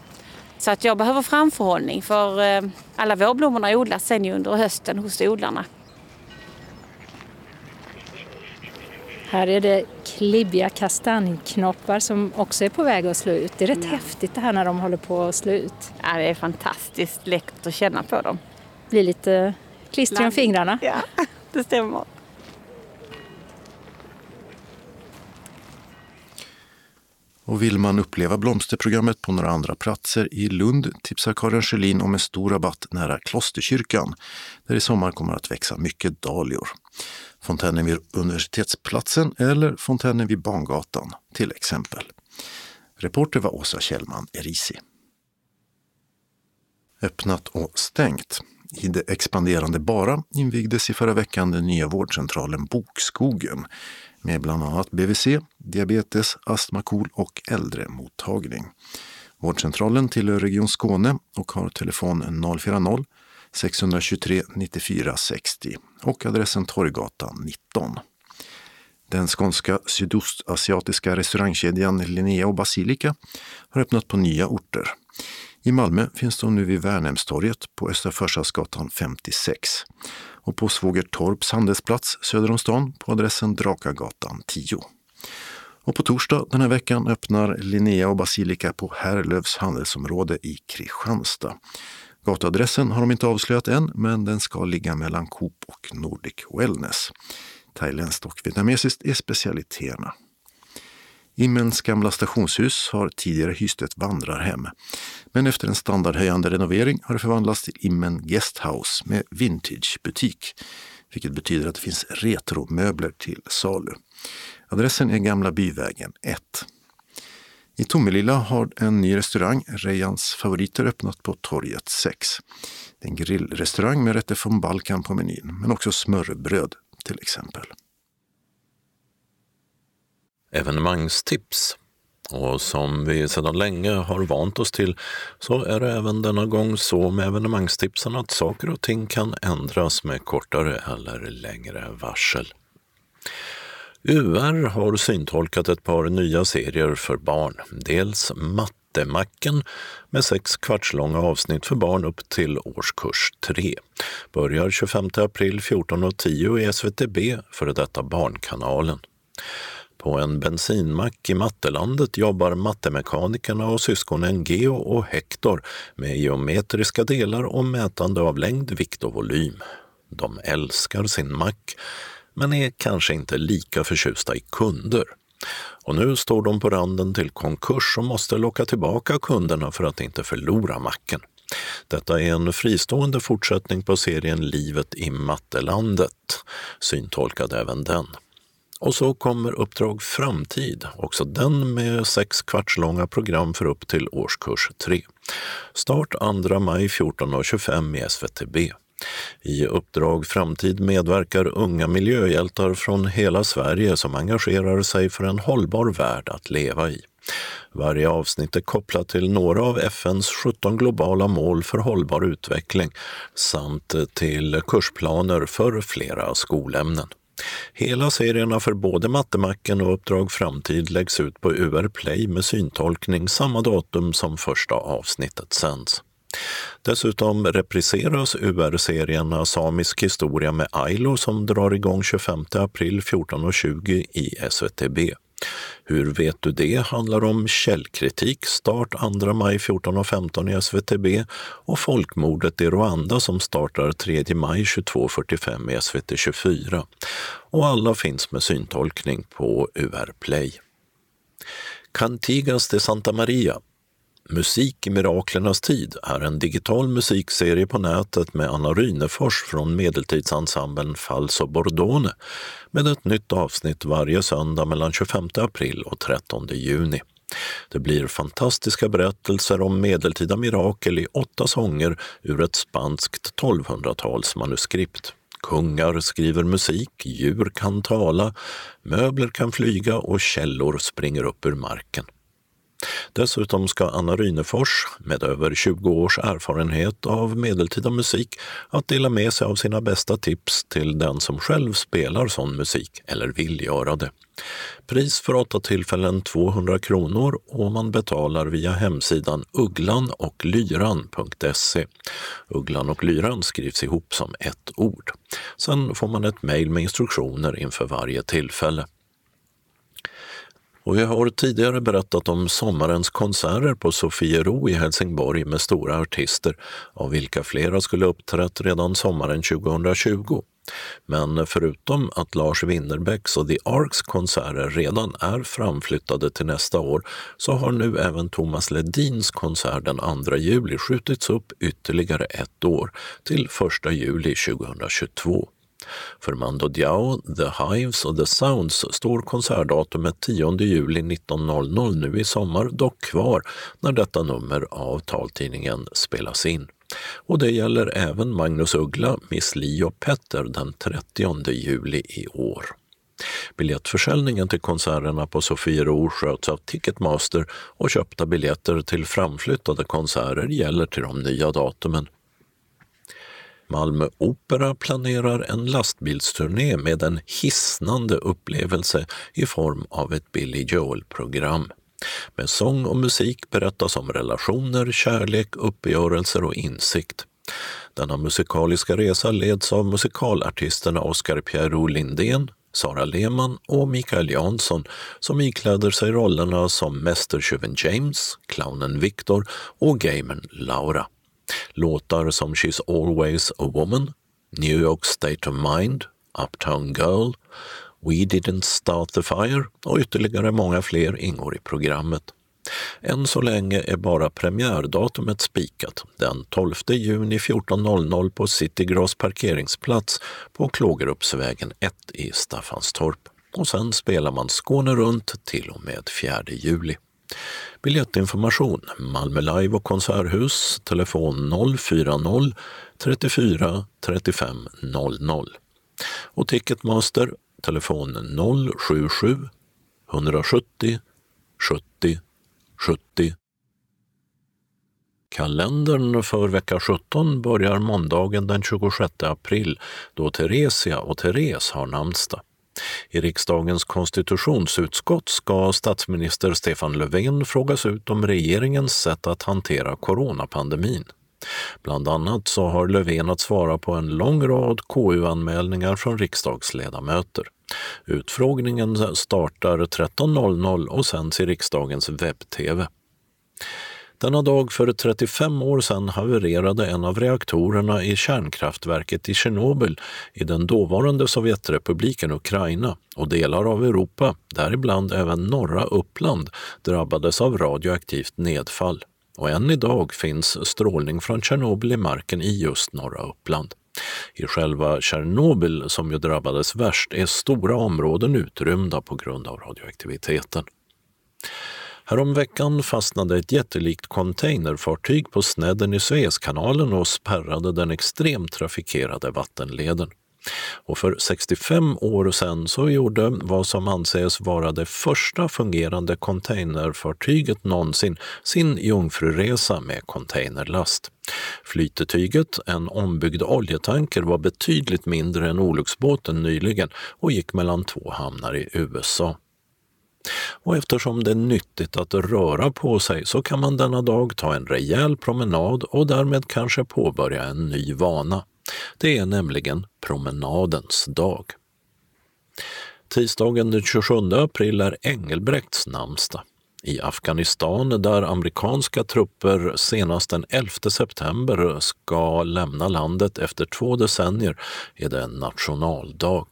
Så att jag behöver framförhållning för eh, alla vårblommorna odlas sen ju under hösten hos odlarna. Här är det klibbiga kastanjknoppar som också är på väg att slå ut. Det är rätt häftigt det här när de håller på att slå ut. Ja, det är fantastiskt läckert att känna på dem. Blir lite klister om fingrarna. Ja, det stämmer. Och vill man uppleva blomsterprogrammet på några andra platser i Lund tipsar Karin Sjölin om en stor rabatt nära Klosterkyrkan, där i sommar kommer att växa mycket dahlior. Fontänen vid Universitetsplatsen eller fontänen vid Bangatan till exempel. Reporter var Åsa Kjellman Erisi. Öppnat och stängt. I det expanderande Bara invigdes i förra veckan den nya vårdcentralen Bokskogen med bland annat BVC, diabetes, astma, KOL och äldremottagning. Vårdcentralen tillhör Region Skåne och har telefon 040 623 94 60 och adressen Torggatan 19. Den skånska sydostasiatiska restaurangkedjan Linnea och Basilica har öppnat på nya orter. I Malmö finns de nu vid Värnhemstorget på Östra Förstadsgatan 56 och på Svågertorps handelsplats söder om stan på adressen Drakagatan 10. Och på torsdag den här veckan öppnar Linnea och Basilika på Härlövs handelsområde i Kristianstad. Gatuadressen har de inte avslöjat än, men den ska ligga mellan Coop och Nordic Wellness. Thailändskt och vietnamesiskt är specialiteterna. Immens gamla stationshus har tidigare hyst ett vandrarhem. Men efter en standardhöjande renovering har det förvandlats till Immen Guesthouse med vintagebutik. Vilket betyder att det finns retromöbler till salu. Adressen är Gamla Byvägen 1. I Tomelilla har en ny restaurang, Rejans favoriter, öppnat på Torget 6. Det är en grillrestaurang med rätter från Balkan på menyn, men också smörrebröd till exempel. Evenemangstips. Och som vi sedan länge har vant oss till så är det även denna gång så med evenemangstipsen att saker och ting kan ändras med kortare eller längre varsel. UR har syntolkat ett par nya serier för barn. Dels Mattemacken med sex kvartslånga avsnitt för barn upp till årskurs 3. Börjar 25 april 14.10 i SVTB, före detta Barnkanalen. På en bensinmack i Mattelandet jobbar mattemekanikerna och syskonen Geo och Hector med geometriska delar och mätande av längd, vikt och volym. De älskar sin mack, men är kanske inte lika förtjusta i kunder. Och nu står de på randen till konkurs och måste locka tillbaka kunderna för att inte förlora macken. Detta är en fristående fortsättning på serien Livet i Mattelandet, syntolkad även den. Och så kommer Uppdrag Framtid, också den med sex kvartslånga program för upp till årskurs 3. Start 2 maj 14.25 i SVTB. I Uppdrag Framtid medverkar unga miljöhjältar från hela Sverige som engagerar sig för en hållbar värld att leva i. Varje avsnitt är kopplat till några av FNs 17 globala mål för hållbar utveckling samt till kursplaner för flera skolämnen. Hela serierna för både Mattemacken och Uppdrag Framtid läggs ut på UR Play med syntolkning samma datum som första avsnittet sänds. Dessutom repriseras UR-serierna Samisk historia med Ailo som drar igång 25 april 14.20 i SVTB. Hur vet du det handlar om källkritik, start 2 maj 14.15 i SVTB och folkmordet i Rwanda som startar 3 maj 22.45 i SVT 24. Och alla finns med syntolkning på UR Play. Cantigas de Santa Maria Musik i miraklernas tid är en digital musikserie på nätet med Anna Rynefors från medeltidsensemblen Falso Bordone med ett nytt avsnitt varje söndag mellan 25 april och 13 juni. Det blir fantastiska berättelser om medeltida mirakel i åtta sånger ur ett spanskt 1200-talsmanuskript. Kungar skriver musik, djur kan tala, möbler kan flyga och källor springer upp ur marken. Dessutom ska Anna Rynefors, med över 20 års erfarenhet av medeltida musik, att dela med sig av sina bästa tips till den som själv spelar sån musik eller vill göra det. Pris för åtta tillfällen 200 kronor och man betalar via hemsidan ugglanochlyran.se. Ugglan och lyran skrivs ihop som ett ord. Sen får man ett mejl med instruktioner inför varje tillfälle. Och jag har tidigare berättat om sommarens konserter på Sofiero i Helsingborg med stora artister, av vilka flera skulle uppträtt redan sommaren 2020. Men förutom att Lars Winnerbäcks och The Arks konserter redan är framflyttade till nästa år så har nu även Thomas Ledins konsert den 2 juli skjutits upp ytterligare ett år till 1 juli 2022. För Mando Diao, The Hives och The Sounds står konsertdatumet 10 juli 19.00 nu i sommar dock kvar när detta nummer av taltidningen spelas in. Och det gäller även Magnus Uggla, Miss Li och Petter den 30 juli i år. Biljettförsäljningen till konserterna på Sofiero sköts av Ticketmaster och köpta biljetter till framflyttade konserter gäller till de nya datumen. Malmö Opera planerar en lastbilsturné med en hisnande upplevelse i form av ett Billy Joel-program. Med sång och musik berättas om relationer, kärlek, uppgörelser och insikt. Denna musikaliska resa leds av musikalartisterna Oscar Pierrot Lindén, Sara Lehmann och Mikael Jansson som ikläder sig rollerna som mästertjuven James, clownen Victor och gamern Laura. Låtar som She's always a woman, New York State of Mind, Uptown Girl, We didn't start the fire och ytterligare många fler ingår i programmet. Än så länge är bara premiärdatumet spikat, den 12 juni 14.00 på Citygross parkeringsplats på Klågerupsvägen 1 i Staffanstorp. Och sen spelar man Skåne runt till och med 4 juli. Biljettinformation Malmö Live och Konserthus, telefon 040 34 35 00. Och Ticketmaster, telefon 077 170 70 70. Kalendern för vecka 17 börjar måndagen den 26 april då Theresia och Therese har namnsdag. I riksdagens konstitutionsutskott ska statsminister Stefan Löfven frågas ut om regeringens sätt att hantera coronapandemin. Bland annat så har Löfven att svara på en lång rad KU-anmälningar från riksdagsledamöter. Utfrågningen startar 13.00 och sänds i riksdagens webb-tv. Denna dag för 35 år sedan havererade en av reaktorerna i kärnkraftverket i Tjernobyl i den dåvarande Sovjetrepubliken Ukraina och delar av Europa, däribland även norra Uppland, drabbades av radioaktivt nedfall. Och än idag finns strålning från Tjernobyl i marken i just norra Uppland. I själva Tjernobyl, som ju drabbades värst, är stora områden utrymda på grund av radioaktiviteten. Häromveckan fastnade ett jättelikt containerfartyg på snedden i Suezkanalen och spärrade den extremt trafikerade vattenleden. Och för 65 år sedan så gjorde vad som anses vara det första fungerande containerfartyget någonsin sin jungfruresa med containerlast. Flytetyget, en ombyggd oljetanker, var betydligt mindre än olycksbåten nyligen och gick mellan två hamnar i USA. Och eftersom det är nyttigt att röra på sig så kan man denna dag ta en rejäl promenad och därmed kanske påbörja en ny vana. Det är nämligen promenadens dag. Tisdagen den 27 april är Engelbrekts namnsdag. I Afghanistan, där amerikanska trupper senast den 11 september ska lämna landet efter två decennier, är det en nationaldag.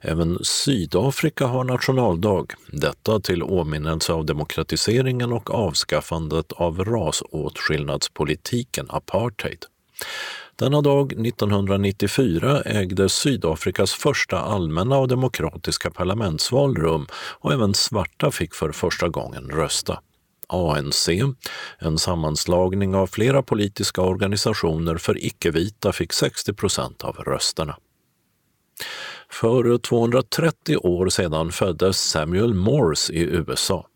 Även Sydafrika har nationaldag, detta till åminnelse av demokratiseringen och avskaffandet av rasåtskillnadspolitiken apartheid. Denna dag 1994 ägde Sydafrikas första allmänna och demokratiska parlamentsval rum och även svarta fick för första gången rösta. ANC, en sammanslagning av flera politiska organisationer för icke-vita, fick 60 procent av rösterna. För 230 år sedan föddes Samuel Morse i USA.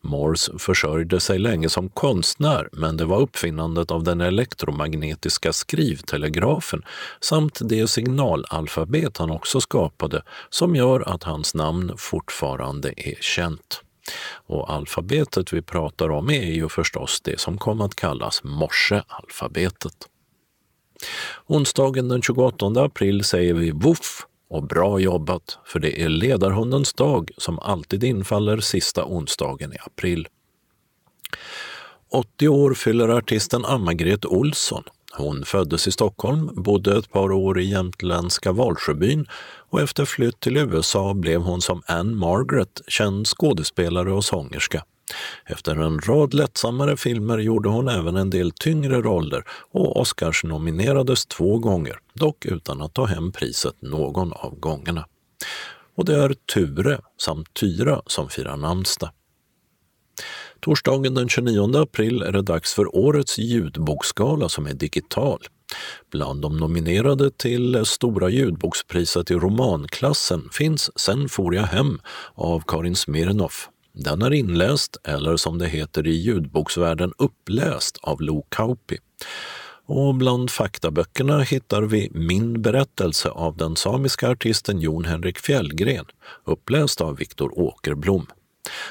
Morse försörjde sig länge som konstnär men det var uppfinnandet av den elektromagnetiska skrivtelegrafen samt det signalalfabet han också skapade som gör att hans namn fortfarande är känt. Och alfabetet vi pratar om är ju förstås det som kom att kallas morsealfabetet. Onsdagen den 28 april säger vi voff och bra jobbat, för det är ledarhundens dag som alltid infaller sista onsdagen i april. 80 år fyller artisten Anna-Gret Olsson. Hon föddes i Stockholm, bodde ett par år i jämtländska Valsjöbyn och efter flytt till USA blev hon som Anne Margaret känd skådespelare och sångerska. Efter en rad lättsammare filmer gjorde hon även en del tyngre roller och Oscars nominerades två gånger, dock utan att ta hem priset någon av gångerna. Och det är Ture samt Tyra som firar namnsdag. Torsdagen den 29 april är det dags för årets ljudboksgala som är digital. Bland de nominerade till Stora ljudbokspriset i romanklassen finns Sen for jag hem av Karin Smirnoff. Den är inläst, eller som det heter i ljudboksvärlden uppläst, av Lo Kauppi. Och bland faktaböckerna hittar vi Min berättelse av den samiska artisten Jon Henrik Fjällgren, uppläst av Viktor Åkerblom.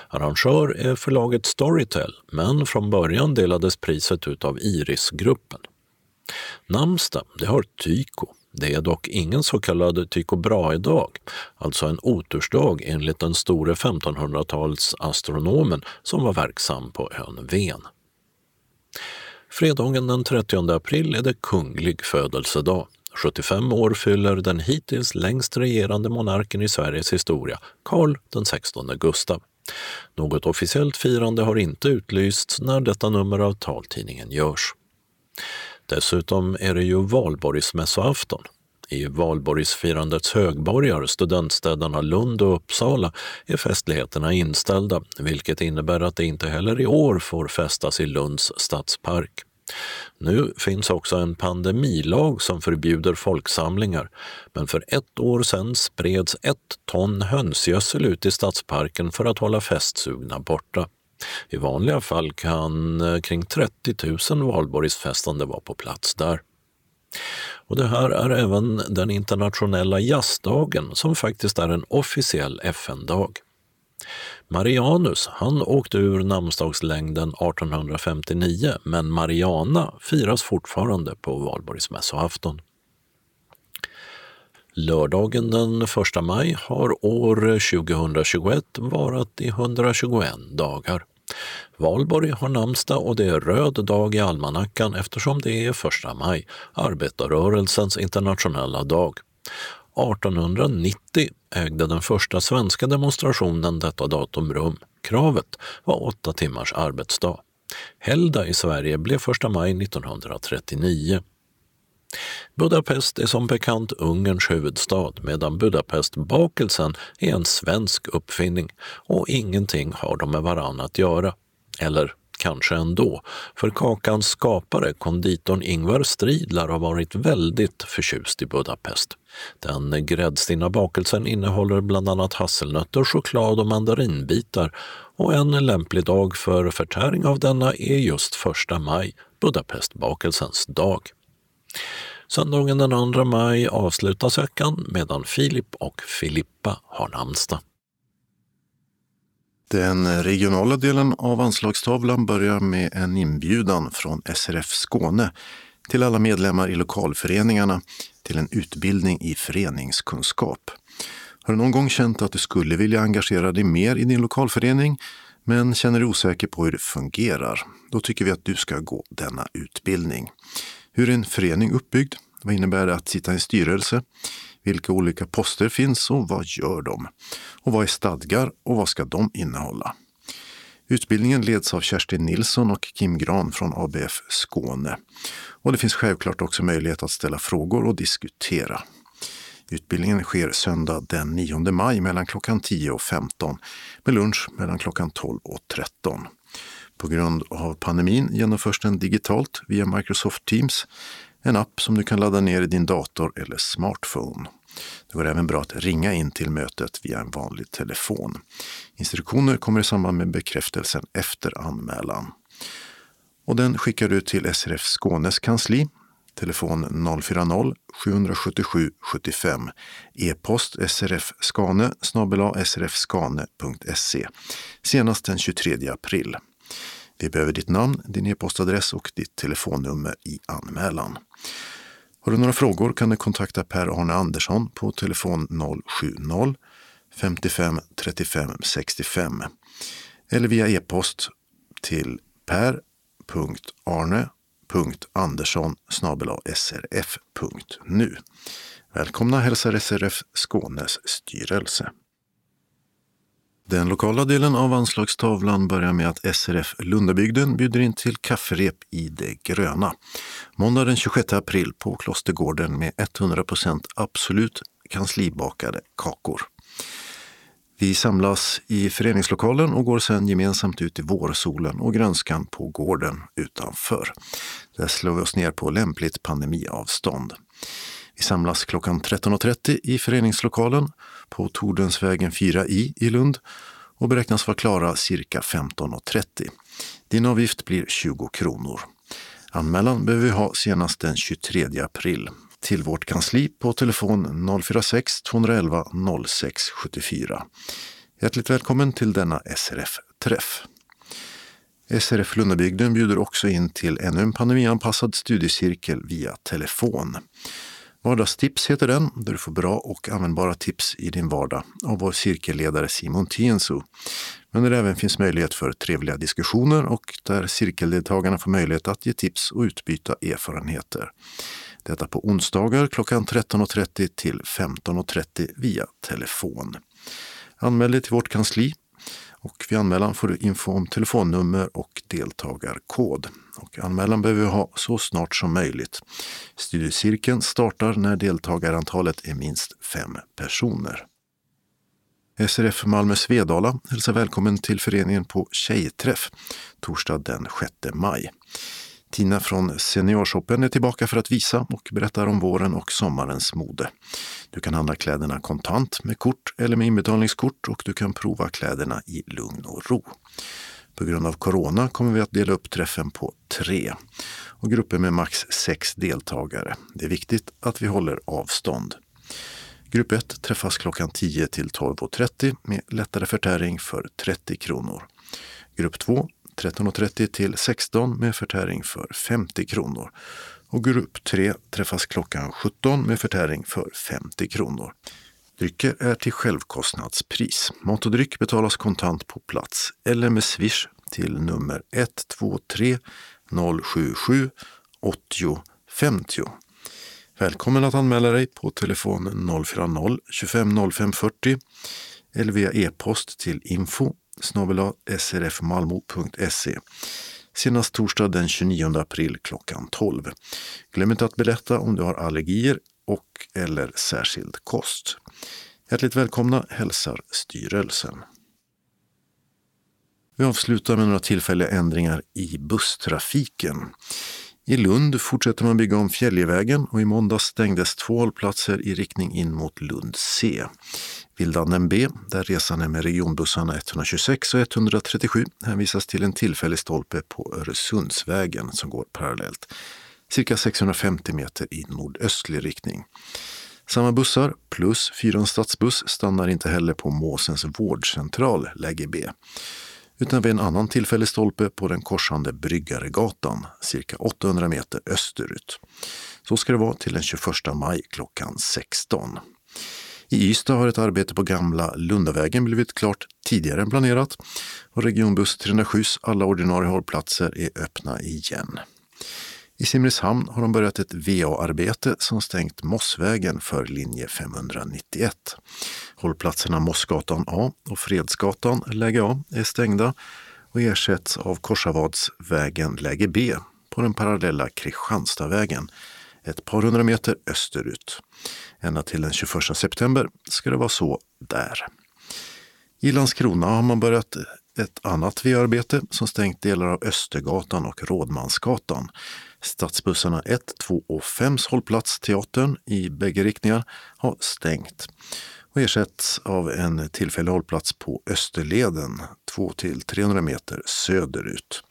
Arrangör är förlaget Storytel, men från början delades priset ut av Irisgruppen. Namnsdag, det har Tyko. Det är dock ingen så kallad Tycho Brahe-dag, alltså en otursdag enligt den store 1500-talsastronomen som var verksam på ön Ven. Fredagen den 30 april är det kunglig födelsedag. 75 år fyller den hittills längst regerande monarken i Sveriges historia, Karl den 16 Gustav. Något officiellt firande har inte utlysts när detta nummer av taltidningen görs. Dessutom är det ju valborgsmässoafton. I valborgsfirandets högborgar, studentstäderna Lund och Uppsala, är festligheterna inställda, vilket innebär att det inte heller i år får festas i Lunds stadspark. Nu finns också en pandemilag som förbjuder folksamlingar, men för ett år sedan spreds ett ton hönsgödsel ut i stadsparken för att hålla festsugna borta. I vanliga fall kan eh, kring 30 000 valborgsfestande vara på plats där. Och det här är även den internationella jazzdagen som faktiskt är en officiell FN-dag. Marianus, han åkte ur namnsdagslängden 1859 men Mariana firas fortfarande på valborgsmässoafton. Lördagen den 1 maj har år 2021 varat i 121 dagar. Valborg har namnsdag och det är röd dag i almanackan eftersom det är första maj, arbetarrörelsens internationella dag. 1890 ägde den första svenska demonstrationen detta datum rum. Kravet var åtta timmars arbetsdag. Helgdag i Sverige blev första maj 1939. Budapest är som bekant Ungerns huvudstad medan Budapestbakelsen är en svensk uppfinning och ingenting har de med varann att göra. Eller kanske ändå, för kakans skapare, konditorn Ingvar Stridlar, har varit väldigt förtjust i Budapest. Den gräddstinna bakelsen innehåller bland annat hasselnötter, choklad och mandarinbitar och en lämplig dag för förtäring av denna är just första maj, Budapestbakelsens dag. Söndagen den 2 maj avslutas veckan medan Filip och Filippa har namnsdag. Den regionala delen av anslagstavlan börjar med en inbjudan från SRF Skåne till alla medlemmar i lokalföreningarna till en utbildning i föreningskunskap. Har du någon gång känt att du skulle vilja engagera dig mer i din lokalförening men känner dig osäker på hur det fungerar? Då tycker vi att du ska gå denna utbildning. Hur är en förening uppbyggd? Vad innebär det att sitta i en styrelse? Vilka olika poster finns och vad gör de? Och vad är stadgar och vad ska de innehålla? Utbildningen leds av Kerstin Nilsson och Kim Gran från ABF Skåne. Och det finns självklart också möjlighet att ställa frågor och diskutera. Utbildningen sker söndag den 9 maj mellan klockan 10 och 15 med lunch mellan klockan 12 och 13. På grund av pandemin genomförs den digitalt via Microsoft Teams en app som du kan ladda ner i din dator eller smartphone. Det går även bra att ringa in till mötet via en vanlig telefon. Instruktioner kommer i samband med bekräftelsen efter anmälan. Och den skickar du till SRF Skånes kansli, telefon 040-777 75, e-post srfskane srfskane.se senast den 23 april. Vi behöver ditt namn, din e-postadress och ditt telefonnummer i anmälan. Har du några frågor kan du kontakta Per-Arne Andersson på telefon 070 55 35 65 eller via e-post till per.arne.andersson srf.nu. Välkomna hälsar SRF Skånes styrelse. Den lokala delen av anslagstavlan börjar med att SRF Lundabygden bjuder in till kafferep i det gröna. Måndag den 26 april på Klostergården med 100% absolut kanslibakade kakor. Vi samlas i föreningslokalen och går sedan gemensamt ut i vårsolen och grönskan på gården utanför. Där slår vi oss ner på lämpligt pandemiavstånd. Vi samlas klockan 13.30 i föreningslokalen på Tordensvägen 4i i Lund och beräknas vara klara cirka 15.30. Din avgift blir 20 kronor. Anmälan behöver vi ha senast den 23 april till vårt kansli på telefon 046 211 0674. Hjärtligt välkommen till denna SRF-träff. SRF Lundabygden bjuder också in till ännu en pandemianpassad studiecirkel via telefon. Vardagstips heter den, där du får bra och användbara tips i din vardag av vår cirkelledare Simon Tienso. Men där det även finns möjlighet för trevliga diskussioner och där cirkeldeltagarna får möjlighet att ge tips och utbyta erfarenheter. Detta på onsdagar klockan 13.30 till 15.30 via telefon. Anmäl dig till vårt kansli och vid anmälan får du info om telefonnummer och deltagarkod. Och anmälan behöver vi ha så snart som möjligt. Studiecirkeln startar när deltagarantalet är minst fem personer. SRF Malmö Svedala hälsar välkommen till föreningen på Tjejträff torsdag den 6 maj. Tina från Seniorshoppen är tillbaka för att visa och berättar om våren och sommarens mode. Du kan handla kläderna kontant med kort eller med inbetalningskort och du kan prova kläderna i lugn och ro. På grund av corona kommer vi att dela upp träffen på tre och grupper med max sex deltagare. Det är viktigt att vi håller avstånd. Grupp 1 träffas klockan 10 till 12.30 med lättare förtäring för 30 kronor. Grupp 2 13.30 till 16 med förtäring för 50 kronor. Och grupp 3 träffas klockan 17 med förtäring för 50 kronor. Drycker är till självkostnadspris. Mat och dryck betalas kontant på plats eller med swish till nummer 123 077 80 50. Välkommen att anmäla dig på telefon 040 25 05 40 eller via e-post till info srfmalmo.se senast torsdag den 29 april klockan 12. Glöm inte att berätta om du har allergier och eller särskild kost. Hjärtligt välkomna hälsar styrelsen. Vi avslutar med några tillfälliga ändringar i busstrafiken. I Lund fortsätter man bygga om Fjäljevägen och i måndag stängdes två hållplatser i riktning in mot Lund C. Vildanden B, där resan är med regionbussarna 126 och 137, hänvisas till en tillfällig stolpe på Öresundsvägen som går parallellt, cirka 650 meter i nordöstlig riktning. Samma bussar plus fyran stadsbuss stannar inte heller på Måsens vårdcentral, läge B, utan vid en annan tillfällig stolpe på den korsande Bryggaregatan, cirka 800 meter österut. Så ska det vara till den 21 maj klockan 16. I Ystad har ett arbete på gamla Lundavägen blivit klart tidigare än planerat och regionbuss 307 alla ordinarie hållplatser är öppna igen. I Simrishamn har de börjat ett VA-arbete som stängt Mossvägen för linje 591. Hållplatserna Mossgatan A och Fredsgatan läge A är stängda och ersätts av Korsavadsvägen läge B på den parallella Kristianstadvägen ett par hundra meter österut. Ända till den 21 september ska det vara så där. I Landskrona har man börjat ett annat V-arbete som stängt delar av Östergatan och Rådmansgatan. Stadsbussarna 1, 2 och 5 hållplats Teatern i bägge riktningar har stängt och ersätts av en tillfällig hållplats på Österleden 2 till 300 meter söderut.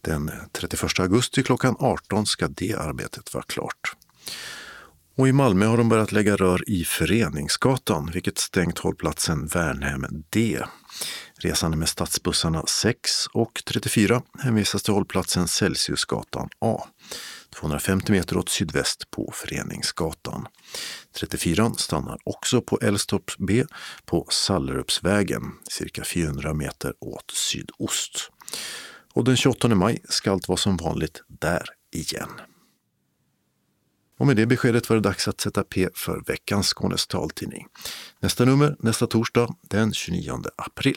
Den 31 augusti klockan 18 ska det arbetet vara klart. Och i Malmö har de börjat lägga rör i Föreningsgatan, vilket stängt hållplatsen Värnhem D. Resande med stadsbussarna 6 och 34 hänvisas till hållplatsen Celsiusgatan A. 250 meter åt sydväst på Föreningsgatan. 34 stannar också på Älvstorp B på Sallerupsvägen, cirka 400 meter åt sydost. Och den 28 maj ska allt vara som vanligt där igen. Och med det beskedet var det dags att sätta P för veckans Skånes taltidning. Nästa nummer nästa torsdag den 29 april.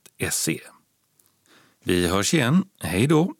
Vi hörs igen. Hej då!